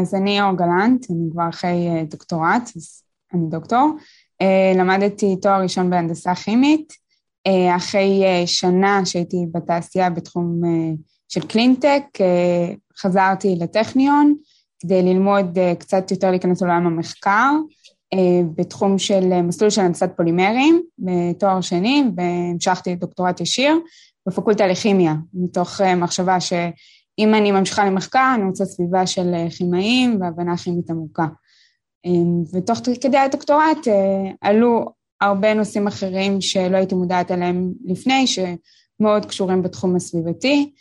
אז אני אור גלנט, אני כבר אחרי דוקטורט, אז אני דוקטור. למדתי תואר ראשון בהנדסה כימית, אחרי שנה שהייתי בתעשייה בתחום של קלינטק, חזרתי לטכניון כדי ללמוד קצת יותר להיכנס לעולם המחקר, בתחום של מסלול של הנדסת פולימרים בתואר שני, והמשכתי לדוקטורט ישיר בפקולטה לכימיה, מתוך מחשבה שאם אני ממשיכה למחקר, אני רוצה סביבה של כימאים והבנה כימית עמוקה. ותוך כדי הדוקטורט עלו הרבה נושאים אחרים שלא הייתי מודעת עליהם לפני, שמאוד קשורים בתחום הסביבתי,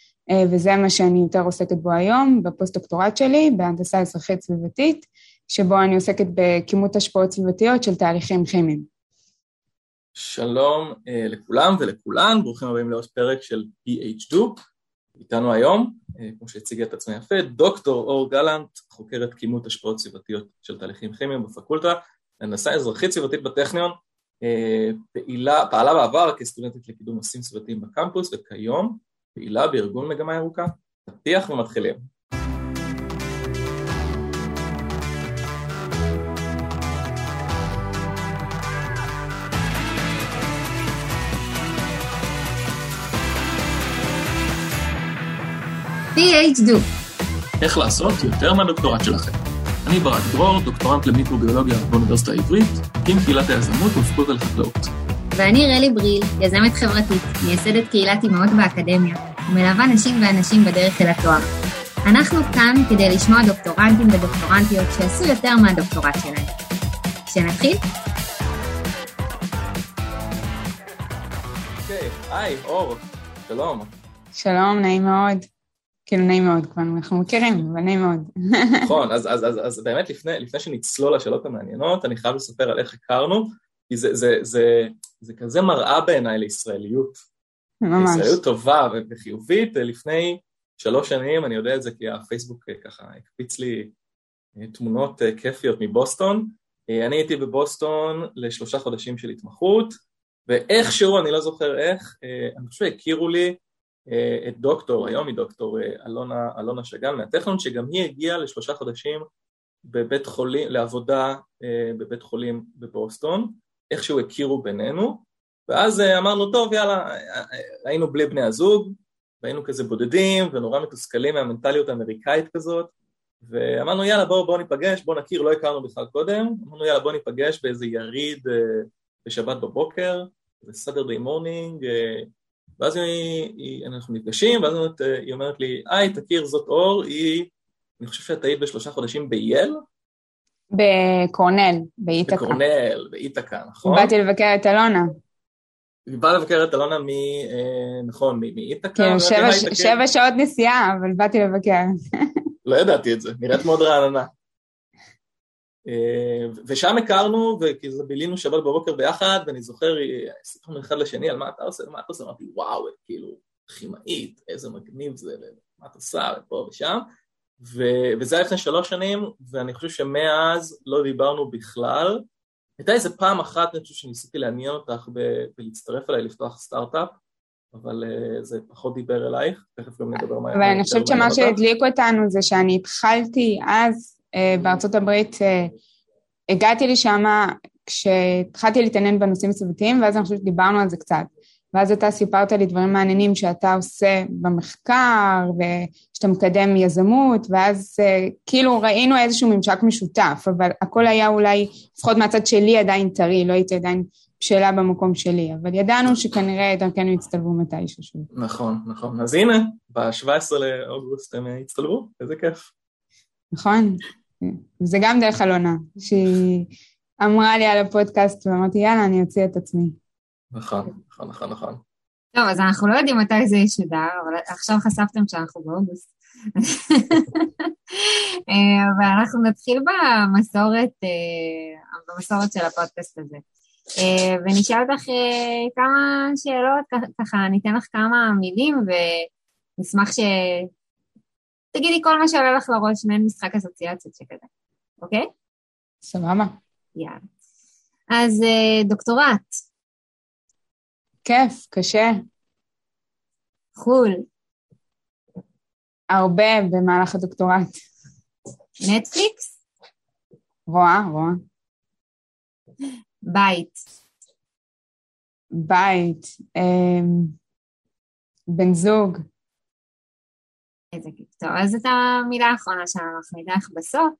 וזה מה שאני יותר עוסקת בו היום, בפוסט-דוקטורט שלי, בהנדסה אזרחית סביבתית, שבו אני עוסקת בכימות השפעות סביבתיות של תהליכים כימיים. שלום לכולם ולכולן, ברוכים הבאים לעוד פרק של PHDO. איתנו היום, כמו שהציגה את עצמה יפה, דוקטור אור גלנט, חוקרת כימות השפעות סביבתיות של תהליכים כימיים בפקולטה, הנדסה אזרחית סביבתית בטכניון, פעילה, פעלה בעבר כסטודנטית לקידום נושאים סביבתיים בקמפוס, וכיום פעילה בארגון מגמה ירוקה. פתיח ומתחילים. PHDO איך לעשות יותר מהדוקטורט שלכם. אני ברק דרור, דוקטורנט למיקרוביולוגיה באוניברסיטה העברית, מקים קהילת היזמות ופקולטה לחקלאות. ואני רלי בריל, יזמת חברתית, מייסדת קהילת אימהות באקדמיה, ומלווה נשים ואנשים בדרך אל התואר. אנחנו כאן כדי לשמוע דוקטורנטים ודוקטורנטיות שעשו יותר מהדוקטורט שלהם. שנתחיל? אוקיי, היי, אור, שלום. שלום, נעים מאוד. כאילו נעים מאוד כבר, אנחנו מכירים, אבל נעים מאוד. נכון, אז, אז, אז, אז באמת לפני, לפני שנצלול לשאלות המעניינות, אני חייב לספר על איך הכרנו, כי זה, זה, זה, זה כזה מראה בעיניי לישראליות. ממש. ישראליות טובה וחיובית. לפני שלוש שנים, אני יודע את זה כי הפייסבוק ככה הקפיץ לי תמונות כיפיות מבוסטון. אני הייתי בבוסטון לשלושה חודשים של התמחות, ואיכשהו, אני לא זוכר איך, אני חושב שהכירו לי את דוקטור, היום היא דוקטור אלונה, אלונה שגן מהטכנון, שגם היא הגיעה לשלושה חודשים בבית חולים, לעבודה בבית חולים בבוסטון, איכשהו הכירו בינינו, ואז אמרנו, טוב, יאללה, היינו בלי בני הזוג, והיינו כזה בודדים ונורא מתוסכלים מהמנטליות האמריקאית כזאת, ואמרנו, יאללה, בואו בוא ניפגש, בואו נכיר, לא הכרנו בכלל קודם, אמרנו, יאללה, בואו ניפגש באיזה יריד בשבת בבוקר, ב Saturday morning, ואז היא, היא, אנחנו נפגשים, ואז היא אומרת לי, היי, תכיר, זאת אור, היא, אני חושב שאת היית בשלושה חודשים בייל? בקורנל, באיתקה. בקורנל, באיתקה, נכון? באתי לבקר את אלונה. היא באה לבקר את אלונה מ... נכון, מאיתקה. כן, שבע, שבע שעות נסיעה, אבל באתי לבקר. לא ידעתי את זה, נראית מאוד רעננה. ושם הכרנו, וכזה בילינו שבת בבוקר ביחד, ואני זוכר, סיפרנו אחד לשני על מה אתה עושה, מה אתה עושה, אמרתי, וואו, כאילו, כימאית, איזה מגניב זה, מה אתה עושה, ופה ושם, וזה היה לפני שלוש שנים, ואני חושב שמאז לא דיברנו בכלל. הייתה איזה פעם אחת, אני חושב שניסיתי לעניין אותך בלהצטרף אליי לפתוח סטארט-אפ, אבל זה פחות דיבר אלייך, תכף גם נדבר מה... אבל אני חושבת שמה שהדליק אותנו זה שאני התחלתי אז, בארצות הברית, הגעתי לשם כשהתחלתי להתעניין בנושאים סביבתיים, ואז אני חושבת שדיברנו על זה קצת. ואז אתה סיפרת לי דברים מעניינים שאתה עושה במחקר, ושאתה מקדם יזמות, ואז כאילו ראינו איזשהו ממשק משותף, אבל הכל היה אולי, לפחות מהצד שלי עדיין טרי, לא הייתי עדיין שאלה במקום שלי, אבל ידענו שכנראה דרכנו יצטלבו מתישהו. נכון, נכון. אז הנה, ב-17 לאוגוסט הם הצטלבו, איזה כיף. נכון, זה גם דרך אלונה, שהיא אמרה לי על הפודקאסט ואמרתי, יאללה, אני אוציא את עצמי. נכון, נכון, נכון, נכון. טוב, אז אנחנו לא יודעים מתי זה ישודר, אבל עכשיו חשפתם שאנחנו באוגוסט. ואנחנו נתחיל במסורת, במסורת של הפודקאסט הזה. ונשאל אותך כמה שאלות, ככה ניתן לך כמה מילים, ונשמח ש... תגידי כל מה שעולה לך לראש, מעין משחק אסוציאציות שכזה, אוקיי? סבבה. יאללה. אז דוקטורט. כיף, קשה. חו"ל. הרבה במהלך הדוקטורט. נטפליקס? רואה, רואה. בית. בית. אמ, בן זוג. איזה כיף. טוב, אז את המילה האחרונה שלנו אנחנו נדע לך בסוף.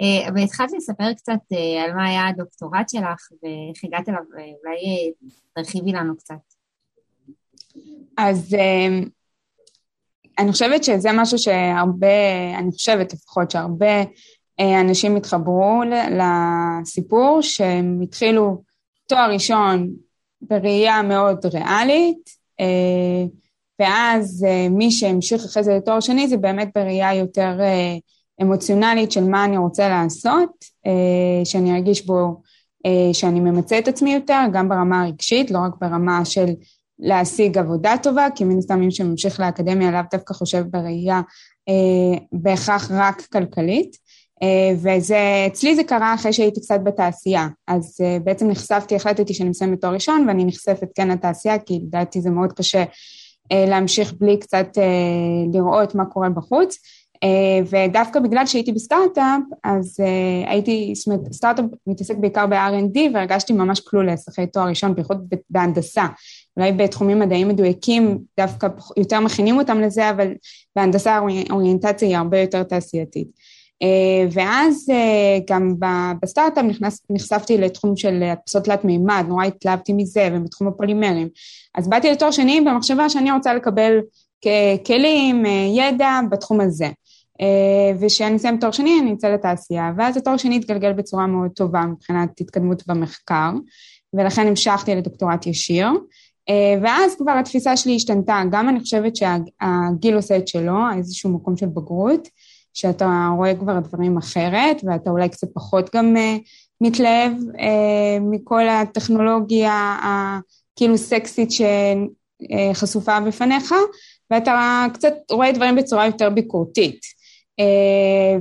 אה, והתחלת לספר קצת אה, על מה היה הדוקטורט שלך ואיך הגעת אליו, ואולי תרחיבי לנו קצת. אז אני חושבת שזה משהו שהרבה, אני חושבת לפחות שהרבה אה, אנשים התחברו לסיפור, שהם התחילו תואר ראשון בראייה מאוד ריאלית, אה, ואז אה, מי שהמשיך אחרי זה לתואר שני זה באמת בראייה יותר אמוציונלית של מה אני רוצה לעשות, שאני ארגיש בו שאני ממצה את עצמי יותר, גם ברמה הרגשית, לא רק ברמה של להשיג עבודה טובה, כי מן הסתם מי שממשיך לאקדמיה לאו דווקא חושב בראייה אה, בהכרח רק כלכלית. אה, וזה, אצלי זה קרה אחרי שהייתי קצת בתעשייה, אז אה, בעצם נחשפתי, החלטתי שאני מסיימת תואר ראשון ואני נחשפת כן לתעשייה, כי לדעתי זה מאוד קשה אה, להמשיך בלי קצת אה, לראות מה קורה בחוץ. Uh, ודווקא בגלל שהייתי בסטארט-אפ, אז הייתי, זאת אומרת, סטארט-אפ מתעסק בעיקר ב-R&D והרגשתי ממש קלולס אחרי תואר ראשון, בייחוד בהנדסה. אולי בתחומים מדעיים מדויקים דווקא יותר מכינים אותם לזה, אבל בהנדסה האוריינטציה היא הרבה יותר תעשייתית. אה, ואז אה, גם בסטארט-אפ נחשפתי לתחום של הדפסות תלת מימד, נורא התלהבתי מזה, ובתחום הפולימרים. אז באתי לתואר שני במחשבה שאני רוצה לקבל כלים, אה, ידע בתחום הזה. וכשאני אסיים תואר שני אני אצא לתעשייה, ואז התואר שני התגלגל בצורה מאוד טובה מבחינת התקדמות במחקר, ולכן המשכתי לדוקטורט ישיר. ואז כבר התפיסה שלי השתנתה, גם אני חושבת שהגיל עושה את שלו, איזשהו מקום של בגרות, שאתה רואה כבר דברים אחרת, ואתה אולי קצת פחות גם uh, מתלהב uh, מכל הטכנולוגיה הכאילו סקסית שחשופה בפניך, ואתה קצת רואה דברים בצורה יותר ביקורתית.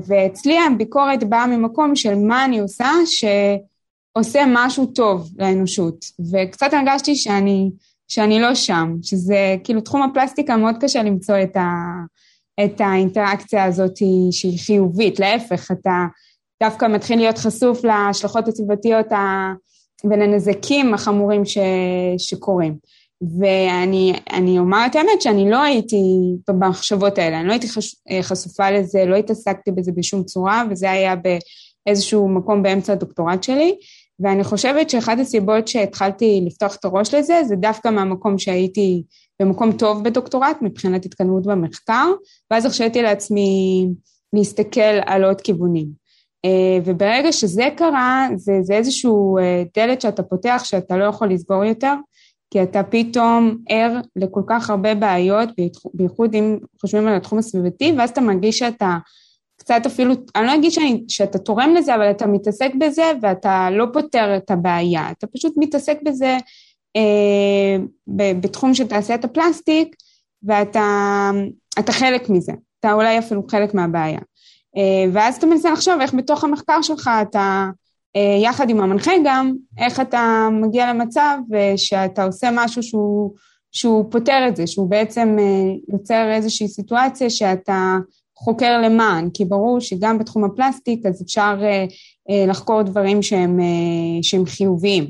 ואצלי הביקורת באה ממקום של מה אני עושה שעושה משהו טוב לאנושות, וקצת הרגשתי שאני שאני לא שם, שזה כאילו תחום הפלסטיקה מאוד קשה למצוא את, ה, את האינטראקציה הזאת שהיא חיובית, להפך, אתה דווקא מתחיל להיות חשוף להשלכות הסביבתיות. ולנזקים החמורים ש, שקורים. ואני אומר את האמת שאני לא הייתי במחשבות האלה, אני לא הייתי חש, חשופה לזה, לא התעסקתי בזה בשום צורה, וזה היה באיזשהו מקום באמצע הדוקטורט שלי. ואני חושבת שאחת הסיבות שהתחלתי לפתוח את הראש לזה, זה דווקא מהמקום שהייתי במקום טוב בדוקטורט מבחינת התקדמות במחקר, ואז הרשיתי לעצמי להסתכל על עוד כיוונים. אה, וברגע שזה קרה, זה, זה איזשהו אה, דלת שאתה פותח שאתה לא יכול לסגור יותר, כי אתה פתאום ער לכל כך הרבה בעיות, בייחוד אם חושבים על התחום הסביבתי, ואז אתה מרגיש שאתה קצת אפילו, אני לא אגיד שאני, שאתה תורם לזה, אבל אתה מתעסק בזה ואתה לא פותר את הבעיה, אתה פשוט מתעסק בזה בתחום של תעשיית הפלסטיק, ואתה חלק מזה, אתה אולי אפילו חלק מהבעיה. אה, ואז אתה מנסה לחשוב איך בתוך המחקר שלך אתה, אה, יחד עם המנחה גם, איך אתה מגיע למצב אה, שאתה עושה משהו שהוא, שהוא פותר את זה, שהוא בעצם אה, יוצר איזושהי סיטואציה שאתה חוקר למען, כי ברור שגם בתחום הפלסטיק אז אפשר uh, uh, לחקור דברים שהם, uh, שהם חיוביים.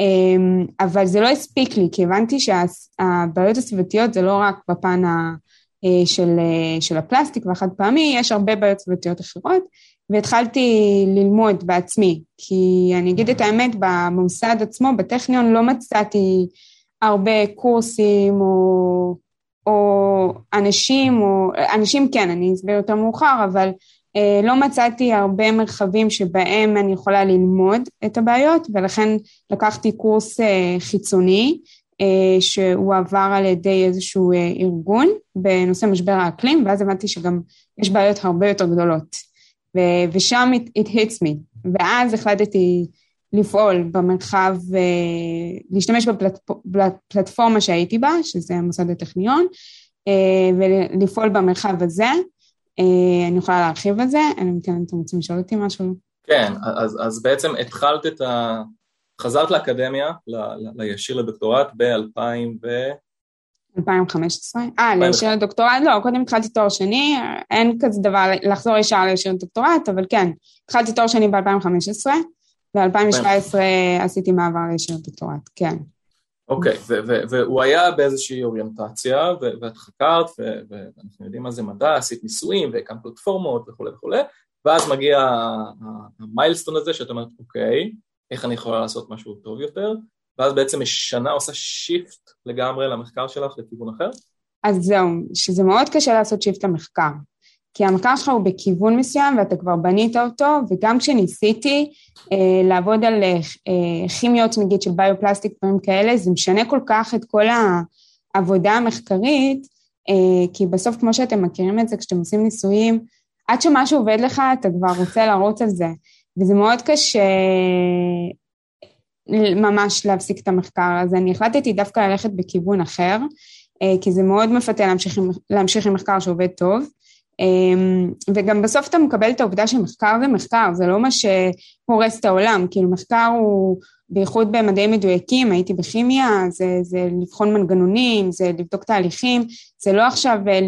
Um, אבל זה לא הספיק לי, כי הבנתי שהבעיות הסביבתיות זה לא רק בפן ה, uh, של, uh, של הפלסטיק והחד פעמי, יש הרבה בעיות סביבתיות אחרות, והתחלתי ללמוד בעצמי, כי אני אגיד את האמת, במוסד עצמו, בטכניון, לא מצאתי הרבה קורסים או... או אנשים, או אנשים כן, אני אסביר יותר מאוחר, אבל אה, לא מצאתי הרבה מרחבים שבהם אני יכולה ללמוד את הבעיות, ולכן לקחתי קורס אה, חיצוני, אה, שהוא עבר על ידי איזשהו אה, ארגון בנושא משבר האקלים, ואז הבנתי שגם יש בעיות הרבה יותר גדולות. ושם it, it hits me, ואז החלטתי לפעול במרחב, אה, להשתמש בפלטפורמה שהייתי בה, שזה מוסד הטכניון, אה, ולפעול במרחב הזה. אה, אני יכולה להרחיב על זה, אני מתכוונת אם אתם רוצים לשאול אותי משהו. כן, אז, אז בעצם התחלת את ה... חזרת לאקדמיה, ל, ל, לישיר לדוקטורט ב-2000 ו... 2015. אה, להישאר דוקטורט? לא, קודם התחלתי תואר שני, אין כזה דבר לחזור ישר להישאר דוקטורט, אבל כן, התחלתי תואר שני ב-2015, ב-2017 עשיתי מעבר להישאר דוקטורט, כן. אוקיי, והוא היה באיזושהי אוריינטציה, ואת חקרת, ואנחנו יודעים מה זה מדע, עשית ניסויים, והקמת פלטפורמות וכולי וכולי, ואז מגיע ה milestone הזה, שאת אומרת, אוקיי, איך אני יכולה לעשות משהו טוב יותר, ואז בעצם שנה עושה shift לגמרי למחקר שלך לכיוון אחר? אז זהו, שזה מאוד קשה לעשות shift למחקר. כי המחקר שלך הוא בכיוון מסוים ואתה כבר בנית אותו, וגם כשניסיתי אה, לעבוד על אה, כימיות נגיד של ביופלסטיק, דברים כאלה, זה משנה כל כך את כל העבודה המחקרית, אה, כי בסוף כמו שאתם מכירים את זה, כשאתם עושים ניסויים, עד שמשהו עובד לך אתה כבר רוצה לרוץ על זה, וזה מאוד קשה ממש להפסיק את המחקר, אז אני החלטתי דווקא ללכת בכיוון אחר, אה, כי זה מאוד מפתה להמשיך להמשיך עם מחקר שעובד טוב. אמ, וגם בסוף אתה מקבל את העובדה שמחקר זה מחקר, זה לא מה שהורס את העולם, כאילו מחקר הוא, בייחוד במדעים מדויקים, הייתי בכימיה, זה, זה לבחון מנגנונים, זה לבדוק תהליכים, זה לא עכשיו, אה,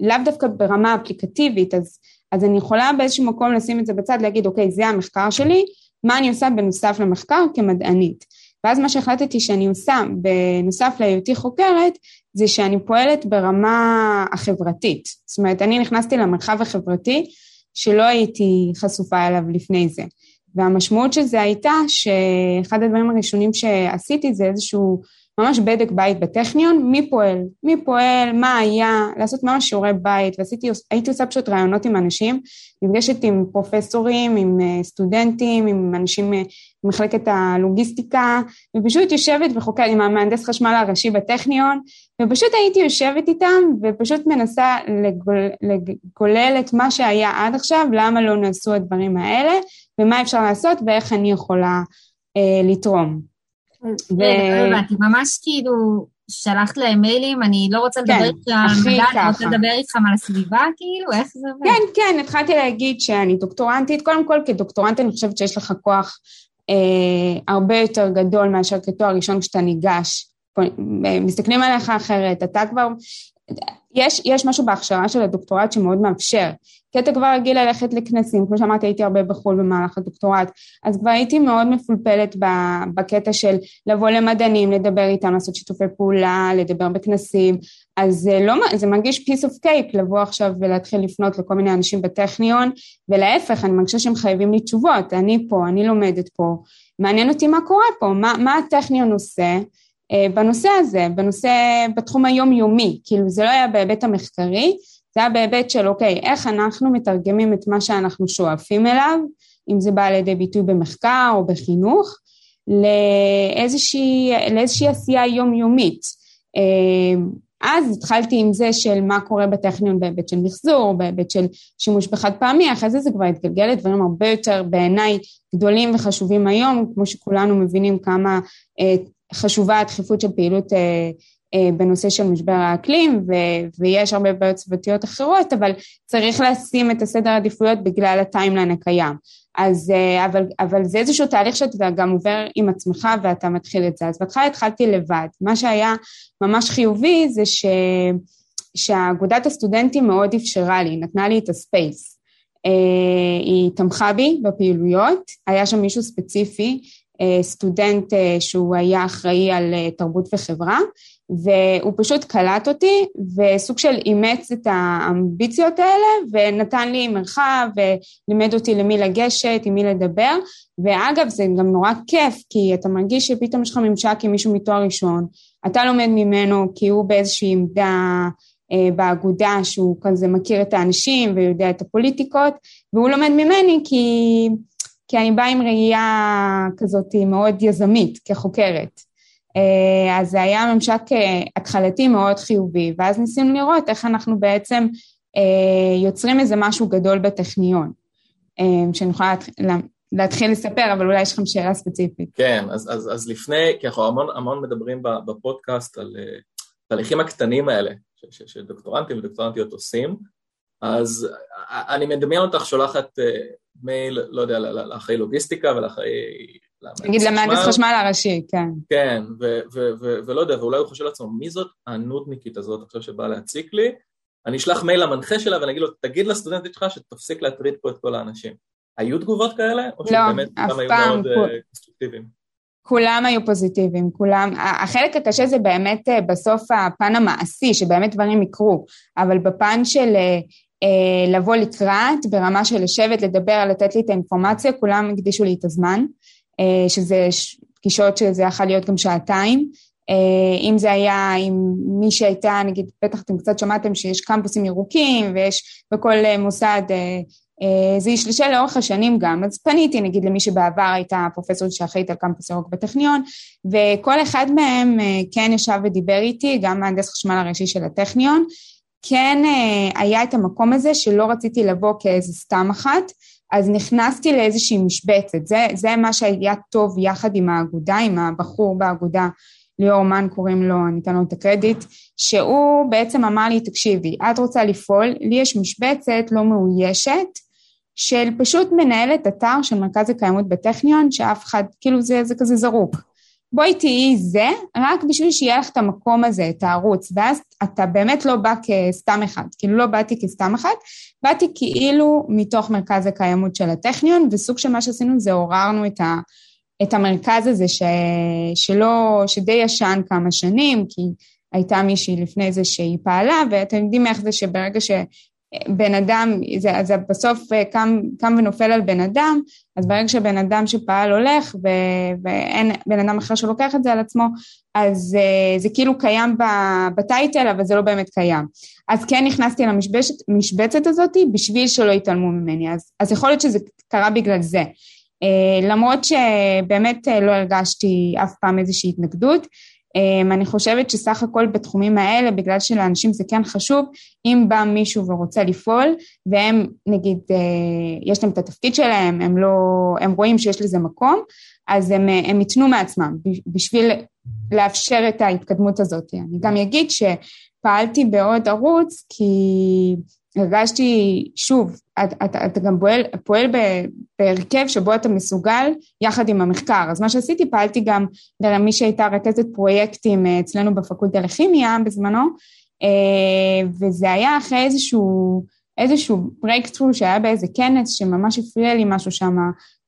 לאו דווקא ברמה אפליקטיבית, אז, אז אני יכולה באיזשהו מקום לשים את זה בצד, להגיד, אוקיי, זה המחקר שלי, מה אני עושה בנוסף למחקר כמדענית. ואז מה שהחלטתי שאני עושה בנוסף להיותי חוקרת, זה שאני פועלת ברמה החברתית. זאת אומרת, אני נכנסתי למרחב החברתי שלא הייתי חשופה אליו לפני זה. והמשמעות של זה הייתה שאחד הדברים הראשונים שעשיתי זה איזשהו ממש בדק בית בטכניון, מי פועל, מי פועל, מה היה, לעשות ממש שיעורי בית, והייתי עושה פשוט רעיונות עם אנשים, נפגשת עם פרופסורים, עם אה, סטודנטים, עם אנשים ממחלקת הלוגיסטיקה, ופשוט יושבת וחוקרת עם המהנדס חשמל הראשי בטכניון, ופשוט הייתי יושבת איתם ופשוט מנסה לגול, לגולל את מה שהיה עד עכשיו, למה לא נעשו הדברים האלה, ומה אפשר לעשות ואיך אני יכולה אה, לתרום. לא הבנתי, ממש כאילו שלחת להם מיילים, אני לא רוצה לדבר כן, איתך על מדע, אני רוצה לדבר איתכם על הסביבה, כאילו, איך זה עובד? כן, כן, התחלתי להגיד שאני דוקטורנטית, קודם כל כדוקטורנט אני חושבת שיש לך כוח אה, הרבה יותר גדול מאשר כתואר ראשון כשאתה ניגש, מסתכלים עליך אחרת, אתה כבר, יש, יש משהו בהכשרה של הדוקטורט שמאוד מאפשר, כי אתה כבר רגיל ללכת לכנסים, כמו שאמרתי הייתי הרבה בחו"ל במהלך הדוקטורט, אז כבר הייתי מאוד מפולפלת בקטע של לבוא למדענים, לדבר איתם, לעשות שיתופי פעולה, לדבר בכנסים, אז זה, לא, זה מרגיש piece of cake לבוא עכשיו ולהתחיל לפנות לכל מיני אנשים בטכניון, ולהפך, אני מרגישה שהם חייבים לי תשובות, אני פה, אני לומדת פה, מעניין אותי מה קורה פה, מה, מה הטכניון עושה, בנושא הזה, בנושא, בתחום היומיומי, כאילו זה לא היה בהיבט המחקרי, זה היה בהיבט של אוקיי, איך אנחנו מתרגמים את מה שאנחנו שואפים אליו, אם זה בא לידי ביטוי במחקר או בחינוך, לאיזושהי, לאיזושהי עשייה יומיומית. אה, אז התחלתי עם זה של מה קורה בטכניון בהיבט של מחזור, בהיבט של שימוש בחד פעמי, אחרי זה זה כבר התגלגל לדברים הרבה יותר בעיניי גדולים וחשובים היום, כמו שכולנו מבינים כמה אה, חשובה הדחיפות של פעילות אה, אה, בנושא של משבר האקלים, ו- ויש הרבה בעיות סביבתיות אחרות, אבל צריך לשים את הסדר העדיפויות בגלל הטיימליין הקיים. אז, אה, אבל, אבל זה איזשהו תהליך שאתה גם עובר עם עצמך ואתה מתחיל את זה. אז בהתחלה התחלתי לבד. מה שהיה ממש חיובי זה ש, שאגודת הסטודנטים מאוד אפשרה לי, נתנה לי את הספייס. היא תמכה בי בפעילויות, היה שם מישהו ספציפי סטודנט אה, שהוא היה אחראי על אה, תרבות וחברה, והוא פשוט קלט אותי וסוג של אימץ את האמביציות האלה ונתן לי מרחב ולימד אותי למי לגשת, עם מי לדבר. ואגב זה גם נורא כיף כי אתה מרגיש שפתאום יש לך ממשק עם מישהו מתואר ראשון, אתה לומד ממנו כי הוא באיזושהי עמדה באגודה שהוא כזה מכיר את האנשים ויודע את הפוליטיקות והוא לומד ממני כי כי אני באה עם ראייה כזאת מאוד יזמית כחוקרת. אה, אז זה היה ממשק אה, התחלתי מאוד חיובי, ואז ניסינו לראות איך אנחנו בעצם אה, יוצרים איזה משהו גדול בטכניון, שאני יכולה להתחיל לספר, אבל אולי יש לכם שאלה ספציפית. כן, אז, אז, אז לפני, כי אנחנו המון, המון מדברים בפודקאסט על התהליכים הקטנים האלה שדוקטורנטים ודוקטורנטיות עושים, אז אני מדמיין אותך שולחת מייל, לא יודע, לאחראי לוגיסטיקה ולאחראי נגיד למהנדס חשמל הראשי, כן. כן, ולא יודע, ואולי הוא חושב לעצמו, מי זאת הנודניקית הזאת עכשיו שבאה להציק לי? אני אשלח מייל למנחה שלה ואני אגיד לו, תגיד לסטודנטית שלך שתפסיק להטריד פה את כל האנשים. היו תגובות כאלה? לא, אף פעם. קונסטרוקטיביים? כולם היו פוזיטיביים, כולם, החלק הקשה זה באמת בסוף הפן המעשי, שבאמת דברים יקרו, אבל בפן של אה, לבוא לקראת ברמה של לשבת, לדבר, לתת לי את האינפורמציה, כולם הקדישו לי את הזמן, אה, שזה פגישות שזה יכול להיות גם שעתיים. אה, אם זה היה עם מי שהייתה, נגיד, בטח אתם קצת שמעתם שיש קמפוסים ירוקים ויש בכל מוסד, זה השתלשל לאורך השנים גם, אז פניתי נגיד למי שבעבר הייתה פרופסורית שאחראית על קמפוס ירוק בטכניון, וכל אחד מהם כן ישב ודיבר איתי, גם מהנדס חשמל הראשי של הטכניון, כן אה, היה את המקום הזה שלא רציתי לבוא כאיזה סתם אחת, אז נכנסתי לאיזושהי משבצת, זה, זה מה שהיה טוב יחד עם האגודה, עם הבחור באגודה, ליאור מן קוראים לו, אני אתן לו את הקרדיט, שהוא בעצם אמר לי, תקשיבי, את רוצה לפעול, לי יש משבצת לא מאוישת, של פשוט מנהלת אתר של מרכז הקיימות בטכניון, שאף אחד, כאילו זה, זה כזה זרוק. בואי תהיי זה, רק בשביל שיהיה לך את המקום הזה, את הערוץ, ואז אתה באמת לא בא כסתם אחד, כאילו לא באתי כסתם אחד, באתי כאילו מתוך מרכז הקיימות של הטכניון, וסוג של מה שעשינו זה עוררנו את, ה, את המרכז הזה ש, שלא, שדי ישן כמה שנים, כי הייתה מישהי לפני זה שהיא פעלה, ואתם יודעים איך זה שברגע ש... בן אדם, זה, זה בסוף אה, קם, קם ונופל על בן אדם, אז ברגע שבן אדם שפעל הולך ו, ואין בן אדם אחר שלוקח את זה על עצמו, אז זה, אה, זה כאילו קיים בטייטל, אבל זה לא באמת קיים. אז כן נכנסתי למשבצת הזאת בשביל שלא יתעלמו ממני, אז, אז יכול להיות שזה קרה בגלל זה. אה, למרות שבאמת לא הרגשתי אף פעם איזושהי התנגדות, אני חושבת שסך הכל בתחומים האלה, בגלל שלאנשים זה כן חשוב, אם בא מישהו ורוצה לפעול, והם נגיד, אה, יש להם את התפקיד שלהם, הם לא, הם רואים שיש לזה מקום, אז הם, אה, הם ייתנו מעצמם בשביל לאפשר את ההתקדמות הזאת. אני גם אגיד שפעלתי בעוד ערוץ, כי הרגשתי, שוב, אתה, אתה, אתה גם פועל, פועל בהרכב שבו אתה מסוגל יחד עם המחקר. אז מה שעשיתי, פעלתי גם למי שהייתה רכזת פרויקטים אה, אצלנו בפקולטה לכימיה בזמנו, אה, וזה היה אחרי איזשהו, איזשהו breakthrough שהיה באיזה כנס שממש הפריע לי משהו שם,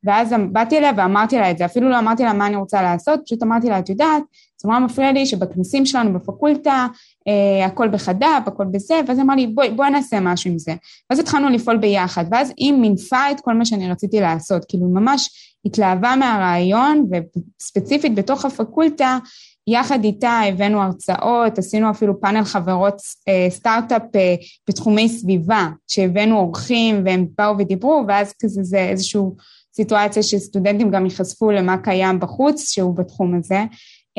ואז באתי אליה ואמרתי לה את זה, אפילו לא אמרתי לה מה אני רוצה לעשות, פשוט אמרתי לה, את יודעת, זה נורא מפריע לי שבכנסים שלנו בפקולטה, אה, הכל בחד"פ, הכל בזה, ואז אמר לי, בואי, בואי נעשה משהו עם זה. ואז התחלנו לפעול ביחד, ואז היא מינפה את כל מה שאני רציתי לעשות, כאילו ממש התלהבה מהרעיון, וספציפית בתוך הפקולטה, יחד איתה הבאנו הרצאות, עשינו אפילו פאנל חברות אה, סטארט-אפ אה, בתחומי סביבה, שהבאנו אורחים והם באו ודיברו, ואז כזה זה איזושהי סיטואציה שסטודנטים גם ייחשפו למה קיים בחוץ, שהוא בתחום הזה.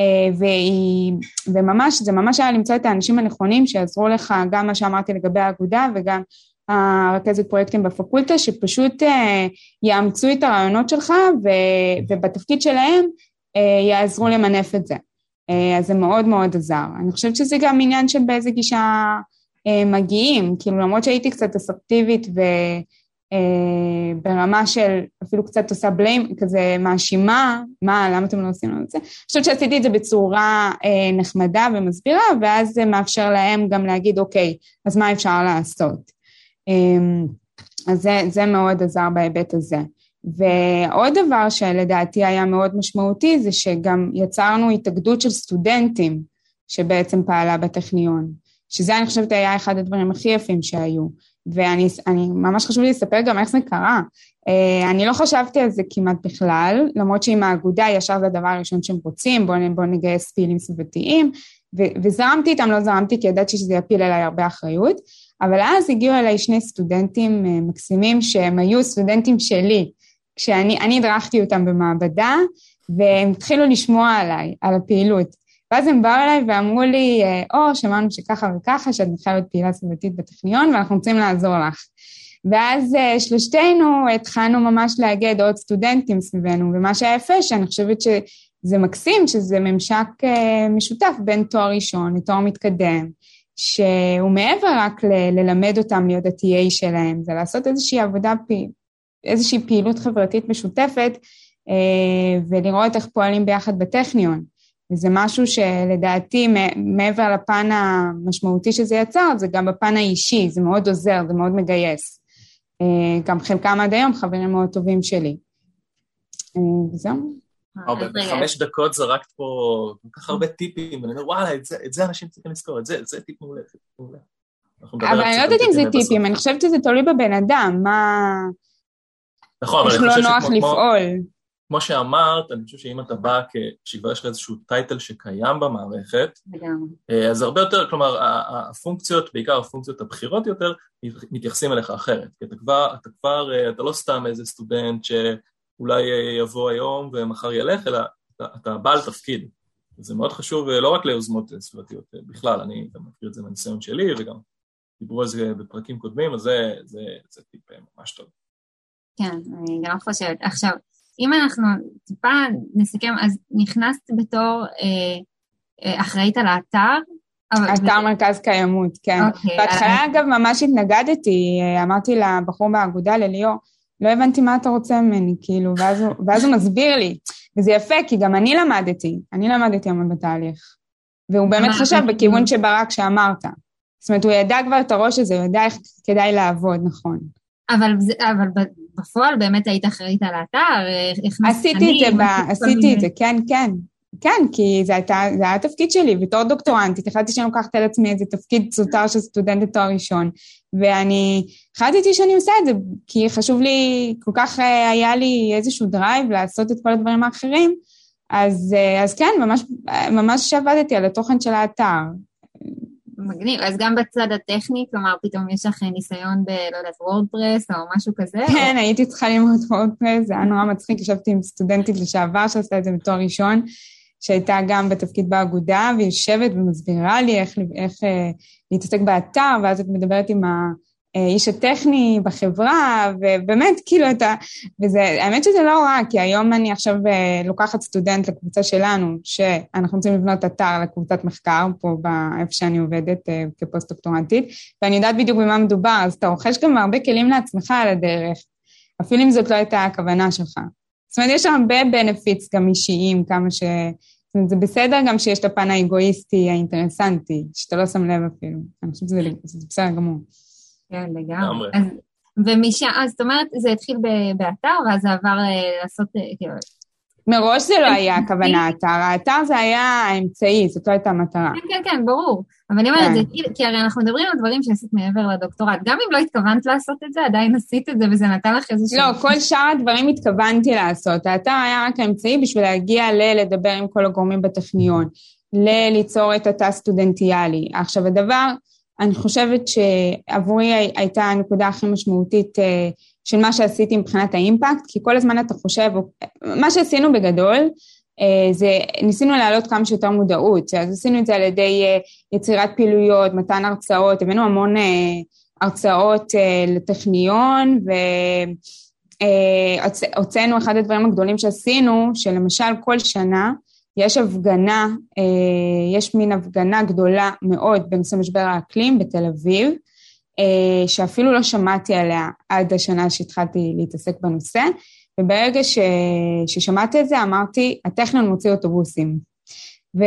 אה, והיא, וממש, זה ממש היה למצוא את האנשים הנכונים שיעזרו לך, גם מה שאמרתי לגבי האגודה וגם הרכזת פרויקטים בפקולטה, שפשוט אה, יאמצו את הרעיונות שלך ו, ובתפקיד שלהם אה, יעזרו למנף את זה. אז זה מאוד מאוד עזר. אני חושבת שזה גם עניין של באיזה גישה מגיעים, כאילו למרות שהייתי קצת אסרטיבית ו... אה, ברמה של אפילו קצת עושה בליים, כזה מאשימה, מה, למה אתם לא עושים לנו את זה? אני חושבת שעשיתי את זה בצורה אה, נחמדה ומסבירה, ואז זה מאפשר להם גם להגיד, אוקיי, אז מה אפשר לעשות? אה, אז זה, זה מאוד עזר בהיבט הזה. ועוד דבר שלדעתי היה מאוד משמעותי, זה שגם יצרנו התאגדות של סטודנטים שבעצם פעלה בטכניון, שזה אני חושבת היה אחד הדברים הכי יפים שהיו. ואני ממש חשוב לי לספר גם איך זה קרה. Uh, אני לא חשבתי על זה כמעט בכלל, למרות שעם האגודה ישר זה הדבר הראשון שהם רוצים, בואו בוא נגייס פעילים סביבתיים, ו- וזרמתי איתם, לא זרמתי כי ידעתי שזה יפיל עליי הרבה אחריות, אבל אז הגיעו אליי שני סטודנטים uh, מקסימים שהם היו סטודנטים שלי, כשאני הדרכתי אותם במעבדה, והם התחילו לשמוע עליי, על הפעילות. ואז הם באו אליי ואמרו לי, או, שמענו שככה וככה, שאת להיות פעילה סביבתית בטכניון ואנחנו רוצים לעזור לך. ואז אה, שלושתנו התחלנו ממש לאגד עוד סטודנטים סביבנו, ומה שהיה יפה, שאני חושבת שזה מקסים, שזה ממשק אה, משותף בין תואר ראשון לתואר מתקדם, שהוא מעבר רק ל- ללמד אותם להיות ה-TA שלהם, זה לעשות איזושהי עבודה, איזושהי פעילות חברתית משותפת, ולראות איך פועלים ביחד בטכניון. וזה משהו שלדעתי, מעבר לפן המשמעותי שזה יצר, זה גם בפן האישי, זה מאוד עוזר, זה מאוד מגייס. גם חלקם עד היום חברים מאוד טובים שלי. וזהו. בחמש דקות זרקת פה כל כך הרבה טיפים, ואני אומר, וואלה, את זה אנשים צריכים לזכור, את זה טיפ מעולה, זה טיפ מעולה. אבל אני לא יודעת אם זה טיפים, אני חושבת שזה תלוי בבן אדם, מה... נכון, אבל אני חושב שכמו... איך לא נוח לפעול. כמו שאמרת, אני חושב שאם אתה בא כשכבר יש לך איזשהו טייטל שקיים במערכת, לגמרי. אז הרבה יותר, כלומר, הפונקציות, בעיקר הפונקציות הבכירות יותר, מתייחסים אליך אחרת. כי אתה כבר, אתה כבר, אתה לא סתם איזה סטודנט שאולי יבוא היום ומחר ילך, אלא אתה, אתה בעל תפקיד. זה מאוד חשוב לא רק ליוזמות סביבתיות בכלל, אני גם מכיר את זה מהניסיון שלי וגם דיברו על זה בפרקים קודמים, אז זה, זה, זה טיפ ממש טוב. כן, אני גם חושבת. עכשיו, אם אנחנו טיפה נסכם, אז נכנסת בתור אה, אה, אחראית על האתר. אתר מרכז קיימות, כן. אוקיי, בהתחלה, אגב, ממש התנגדתי, אה, אמרתי לבחור באגודה, לליאור, לא הבנתי מה אתה רוצה ממני, כאילו, ואז הוא, ואז הוא מסביר לי. וזה יפה, כי גם אני למדתי, אני למדתי המון בתהליך. והוא באמת חשב בכיוון שברק שאמרת. זאת אומרת, הוא ידע כבר את הראש הזה, הוא ידע איך כדאי לעבוד, נכון. אבל, אבל בפועל באמת היית אחראית על האתר, עשיתי את זה, ב... עשיתי את זה, כן, כן. כן, כי זה, הייתה, זה היה התפקיד שלי, בתור דוקטורנטית, החלטתי שאני לוקחת על עצמי איזה תפקיד זוטר של סטודנט לתואר ראשון, ואני החלטתי שאני עושה את זה, כי חשוב לי, כל כך אה, היה לי איזשהו drive לעשות את כל הדברים האחרים, אז, אה, אז כן, ממש, ממש עבדתי על התוכן של האתר. מגניב, אז גם בצד הטכני, כלומר, פתאום יש לך ניסיון ב, לא יודעת, WordPress או משהו כזה? כן, או... הייתי צריכה ללמוד WordPress, זה היה נורא מצחיק, ישבתי עם סטודנטית לשעבר שעשתה את זה בתואר ראשון, שהייתה גם בתפקיד באגודה, והיא יושבת ומסבירה לי איך, איך אה, להתעסק באתר, ואז את מדברת עם ה... האיש הטכני בחברה, ובאמת, כאילו, אתה... וזה, האמת שזה לא רע, כי היום אני עכשיו אה, לוקחת סטודנט לקבוצה שלנו, שאנחנו רוצים לבנות אתר לקבוצת מחקר, פה באיפה שאני עובדת אה, כפוסט-דוקטורנטית, ואני יודעת בדיוק במה מדובר, אז אתה רוכש גם הרבה כלים לעצמך על הדרך, אפילו אם זאת לא הייתה הכוונה שלך. זאת אומרת, יש הרבה בנפיטס גם אישיים, כמה ש... זאת אומרת, זה בסדר גם שיש את הפן האגואיסטי האינטרסנטי, שאתה לא שם לב אפילו. אני חושבת שזה בסדר גמור. כן, לגמרי. ומשם, אז זאת אומרת, זה התחיל באתר, ואז זה עבר אה, לעשות, אה, כאילו... מראש זה לא היה הכוונה האתר, האתר זה היה האמצעי, זאת לא הייתה המטרה. כן, כן, כן, ברור. אבל אני אומרת, כן. זה כי הרי אנחנו מדברים על דברים שעשית מעבר לדוקטורט. גם אם לא התכוונת לעשות את זה, עדיין עשית את זה וזה נתן לך איזשהו... לא, כל שאר הדברים התכוונתי לעשות. האתר היה רק האמצעי בשביל להגיע ל-לדבר עם כל הגורמים בטכניון, ל-ליצור את התא הסטודנטיאלי. עכשיו, הדבר... אני חושבת שעבורי הייתה הנקודה הכי משמעותית אה, של מה שעשיתי מבחינת האימפקט, כי כל הזמן אתה חושב, מה שעשינו בגדול, אה, זה ניסינו להעלות כמה שיותר מודעות, אז עשינו את זה על ידי אה, יצירת פעילויות, מתן הרצאות, הבאנו המון הרצאות לטכניון, והוצאנו אחד הדברים הגדולים שעשינו, שלמשל כל שנה יש הפגנה, אה, יש מין הפגנה גדולה מאוד בנושא משבר האקלים בתל אביב, אה, שאפילו לא שמעתי עליה עד השנה שהתחלתי להתעסק בנושא, וברגע ש... ששמעתי את זה אמרתי, הטכניון מוציא אוטובוסים. ו...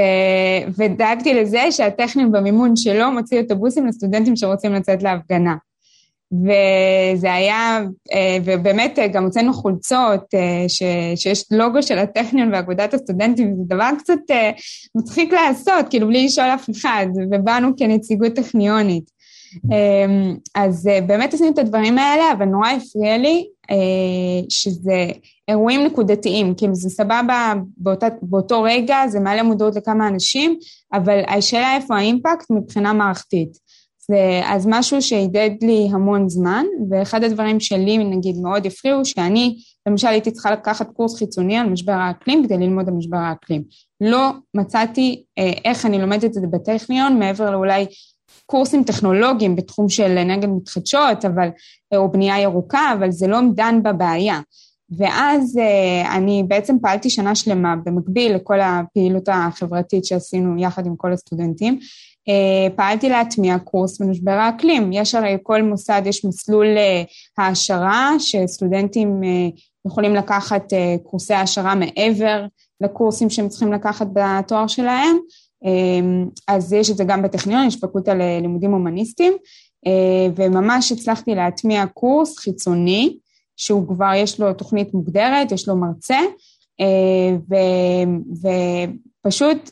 ודאגתי לזה שהטכניון במימון שלו מוציא אוטובוסים לסטודנטים שרוצים לצאת להפגנה. וזה היה, אה, ובאמת אה, גם הוצאנו חולצות אה, ש, שיש לוגו של הטכניון ואגודת הסטודנטים, זה דבר קצת מצחיק לעשות, כאילו בלי לשאול אף אחד, ובאנו כנציגות טכניונית. אז באמת עשינו את הדברים האלה, אבל נורא הפריע לי שזה אירועים נקודתיים, כאילו זה סבבה באותה, באותו רגע, זה מעלה מודעות לכמה אנשים, אבל השאלה איפה האימפקט מבחינה מערכתית. אז משהו שעידד לי המון זמן, ואחד הדברים שלי נגיד מאוד הפריעו, שאני למשל הייתי צריכה לקחת קורס חיצוני על משבר האקלים כדי ללמוד על משבר האקלים. לא מצאתי אה, איך אני לומדת את זה בטכניון, מעבר לאולי קורסים טכנולוגיים בתחום של אנרגיות מתחדשות, אבל, אה, או בנייה ירוקה, אבל זה לא דן בבעיה. ואז אה, אני בעצם פעלתי שנה שלמה במקביל לכל הפעילות החברתית שעשינו יחד עם כל הסטודנטים, פעלתי להטמיע קורס במשבר האקלים. יש הרי כל מוסד, יש מסלול העשרה שסטודנטים יכולים לקחת קורסי העשרה מעבר לקורסים שהם צריכים לקחת בתואר שלהם, אז יש את זה גם בטכניון, יש פקולטה ללימודים הומניסטיים, וממש הצלחתי להטמיע קורס חיצוני, שהוא כבר יש לו תוכנית מוגדרת, יש לו מרצה, ו, ופשוט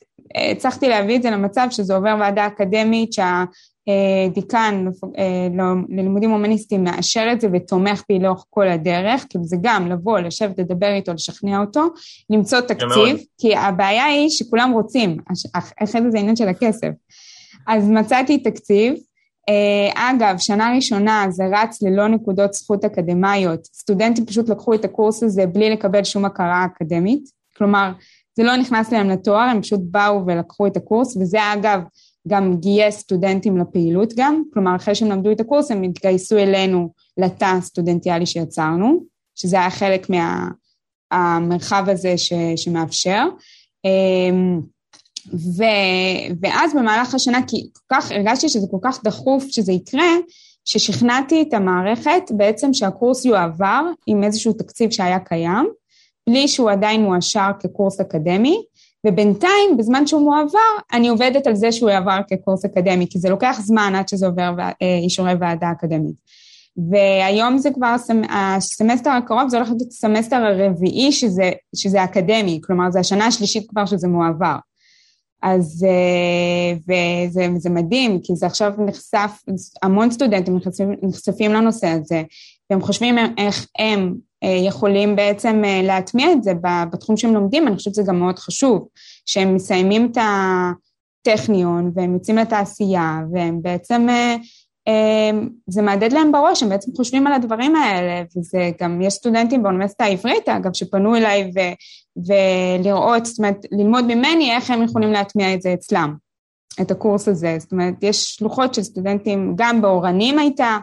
הצלחתי להביא את זה למצב שזה עובר ועדה אקדמית שהדיקן לא, ללימודים הומניסטיים מאשר את זה ותומך בי לאורך כל הדרך, כאילו זה גם לבוא, לשבת, לדבר איתו, לשכנע אותו, למצוא תקציב, כי הבעיה היא שכולם רוצים, אחרי זה זה עניין של הכסף. אז מצאתי תקציב, אגב, שנה ראשונה זה רץ ללא נקודות זכות אקדמיות, סטודנטים פשוט לקחו את הקורס הזה בלי לקבל שום הכרה אקדמית, כלומר, זה לא נכנס להם לתואר, הם פשוט באו ולקחו את הקורס, וזה אגב גם גייס סטודנטים לפעילות גם, כלומר אחרי שהם למדו את הקורס הם התגייסו אלינו לתא הסטודנטיאלי שיצרנו, שזה היה חלק מהמרחב מה, הזה ש, שמאפשר. אמ, ו, ואז במהלך השנה, כי כל כך, הרגשתי שזה כל כך דחוף שזה יקרה, ששכנעתי את המערכת בעצם שהקורס יועבר עם איזשהו תקציב שהיה קיים, בלי שהוא עדיין מואשר כקורס אקדמי, ובינתיים, בזמן שהוא מועבר, אני עובדת על זה שהוא יעבר כקורס אקדמי, כי זה לוקח זמן עד שזה עובר אה, אישורי ועדה אקדמית. והיום זה כבר, הסמסטר הקרוב זה הולך להיות הסמסטר הרביעי שזה, שזה אקדמי, כלומר זה השנה השלישית כבר שזה מועבר. אז, אה, וזה, וזה מדהים, כי זה עכשיו נחשף, המון סטודנטים נחשפים, נחשפים לנושא הזה, והם חושבים איך הם יכולים בעצם אה, להטמיע את זה בתחום שהם לומדים, אני חושבת שזה גם מאוד חשוב, שהם מסיימים את הטכניון והם יוצאים לתעשייה והם בעצם, אה, זה מהדהד להם בראש, הם בעצם חושבים על הדברים האלה, וזה גם, יש סטודנטים באוניברסיטה העברית, אגב, שפנו אליי ו, ולראות, זאת אומרת, ללמוד ממני איך הם יכולים להטמיע את זה אצלם, את הקורס הזה, זאת אומרת, יש שלוחות של סטודנטים, גם באורנים הייתה,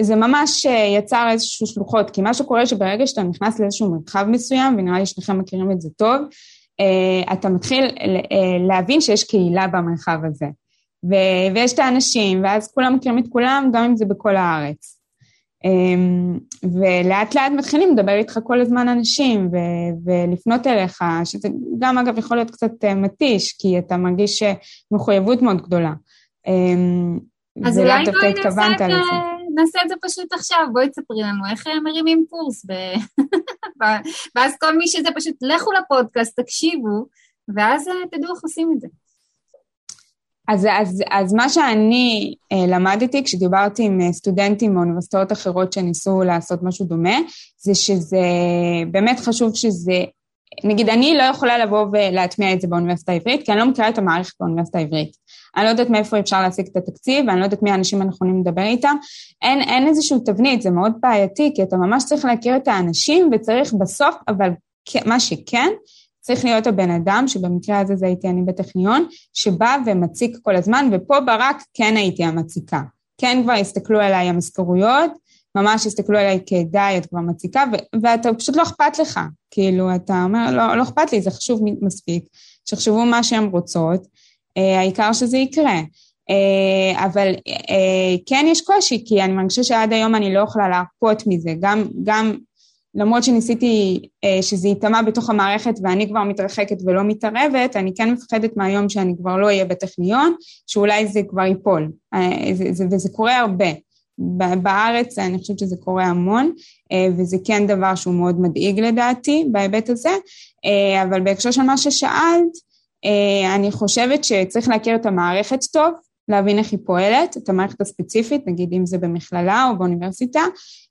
זה ממש אה, יצר איזשהו שלוחות, כי מה שקורה שברגע שאתה נכנס לאיזשהו מרחב מסוים, ונראה לי שניכם מכירים את זה טוב, אה, אתה מתחיל אה, להבין שיש קהילה במרחב הזה. ויש את האנשים, ואז כולם מכירים את כולם, גם אם זה בכל הארץ. ולאט לאט מתחילים לדבר איתך כל הזמן אנשים, ולפנות אליך, שזה גם אגב יכול להיות קצת מתיש, כי אתה מרגיש מחויבות מאוד גדולה. אז אולי בואי נעשה את זה. נעשה את זה פשוט עכשיו, בואי תספרי לנו איך מרימים קורס. ב... ואז כל מי שזה פשוט, לכו לפודקאסט, תקשיבו, ואז אה, תדעו איך עושים את זה. אז, אז, אז מה שאני אה, למדתי כשדיברתי עם אה, סטודנטים מאוניברסיטאות אחרות שניסו לעשות משהו דומה, זה שזה באמת חשוב שזה, נגיד אני לא יכולה לבוא ולהטמיע את זה באוניברסיטה העברית, כי אני לא מכירה את המערכת באוניברסיטה העברית. אני לא יודעת מאיפה אפשר להשיג את התקציב, ואני לא יודעת מי האנשים הנכונים לדבר איתם. אין, אין איזושהי תבנית, זה מאוד בעייתי, כי אתה ממש צריך להכיר את האנשים, וצריך בסוף, אבל מה שכן, צריך להיות הבן אדם, שבמקרה הזה זה הייתי אני בטכניון, שבא ומציק כל הזמן, ופה ברק כן הייתי המציקה. כן כבר הסתכלו עליי המזכרויות, ממש הסתכלו עליי כדי, את כבר מציקה, ו- ואתה פשוט לא אכפת לך. כאילו, אתה אומר, לא, לא אכפת לי, זה חשוב מספיק, שיחשבו מה שהן רוצות, אה, העיקר שזה יקרה. אה, אבל אה, כן יש קושי, כי אני מרגישה שעד היום אני לא יכולה להרפות מזה, גם, גם למרות שניסיתי שזה ייטמע בתוך המערכת ואני כבר מתרחקת ולא מתערבת, אני כן מפחדת מהיום שאני כבר לא אהיה בטכניון, שאולי זה כבר ייפול, וזה קורה הרבה. בארץ אני חושבת שזה קורה המון, וזה כן דבר שהוא מאוד מדאיג לדעתי בהיבט הזה, אבל בהקשר של מה ששאלת, אה, אני חושבת שצריך להכיר את המערכת טוב, להבין איך היא פועלת, את המערכת הספציפית, נגיד אם זה במכללה או באוניברסיטה,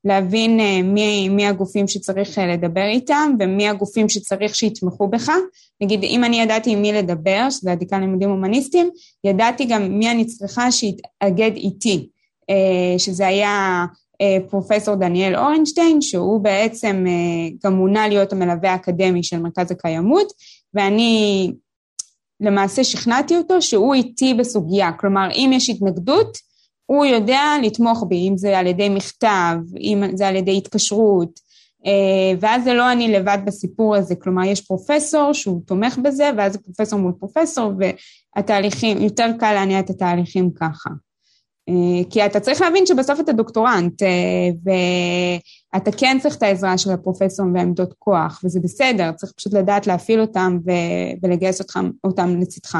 להבין אה, מי, מי הגופים שצריך אה, לדבר איתם ומי הגופים שצריך שיתמכו בך. נגיד, אם אני ידעתי עם מי לדבר, שזה הדיקן לימודים הומניסטיים, ידעתי גם מי אני צריכה שיתאגד איתי, שזה היה פרופסור דניאל אורנשטיין, שהוא בעצם גם מונה להיות המלווה האקדמי של מרכז הקיימות, ואני למעשה שכנעתי אותו שהוא איתי בסוגיה, כלומר אם יש התנגדות, הוא יודע לתמוך בי, אם זה על ידי מכתב, אם זה על ידי התקשרות, ואז זה לא אני לבד בסיפור הזה, כלומר יש פרופסור שהוא תומך בזה, ואז פרופסור מול פרופסור, והתהליכים, יותר קל להניע את התהליכים ככה. כי אתה צריך להבין שבסוף אתה דוקטורנט, ואתה כן צריך את העזרה של הפרופסורים ועמדות כוח, וזה בסדר, צריך פשוט לדעת להפעיל אותם ולגייס אותם, אותם לצדך.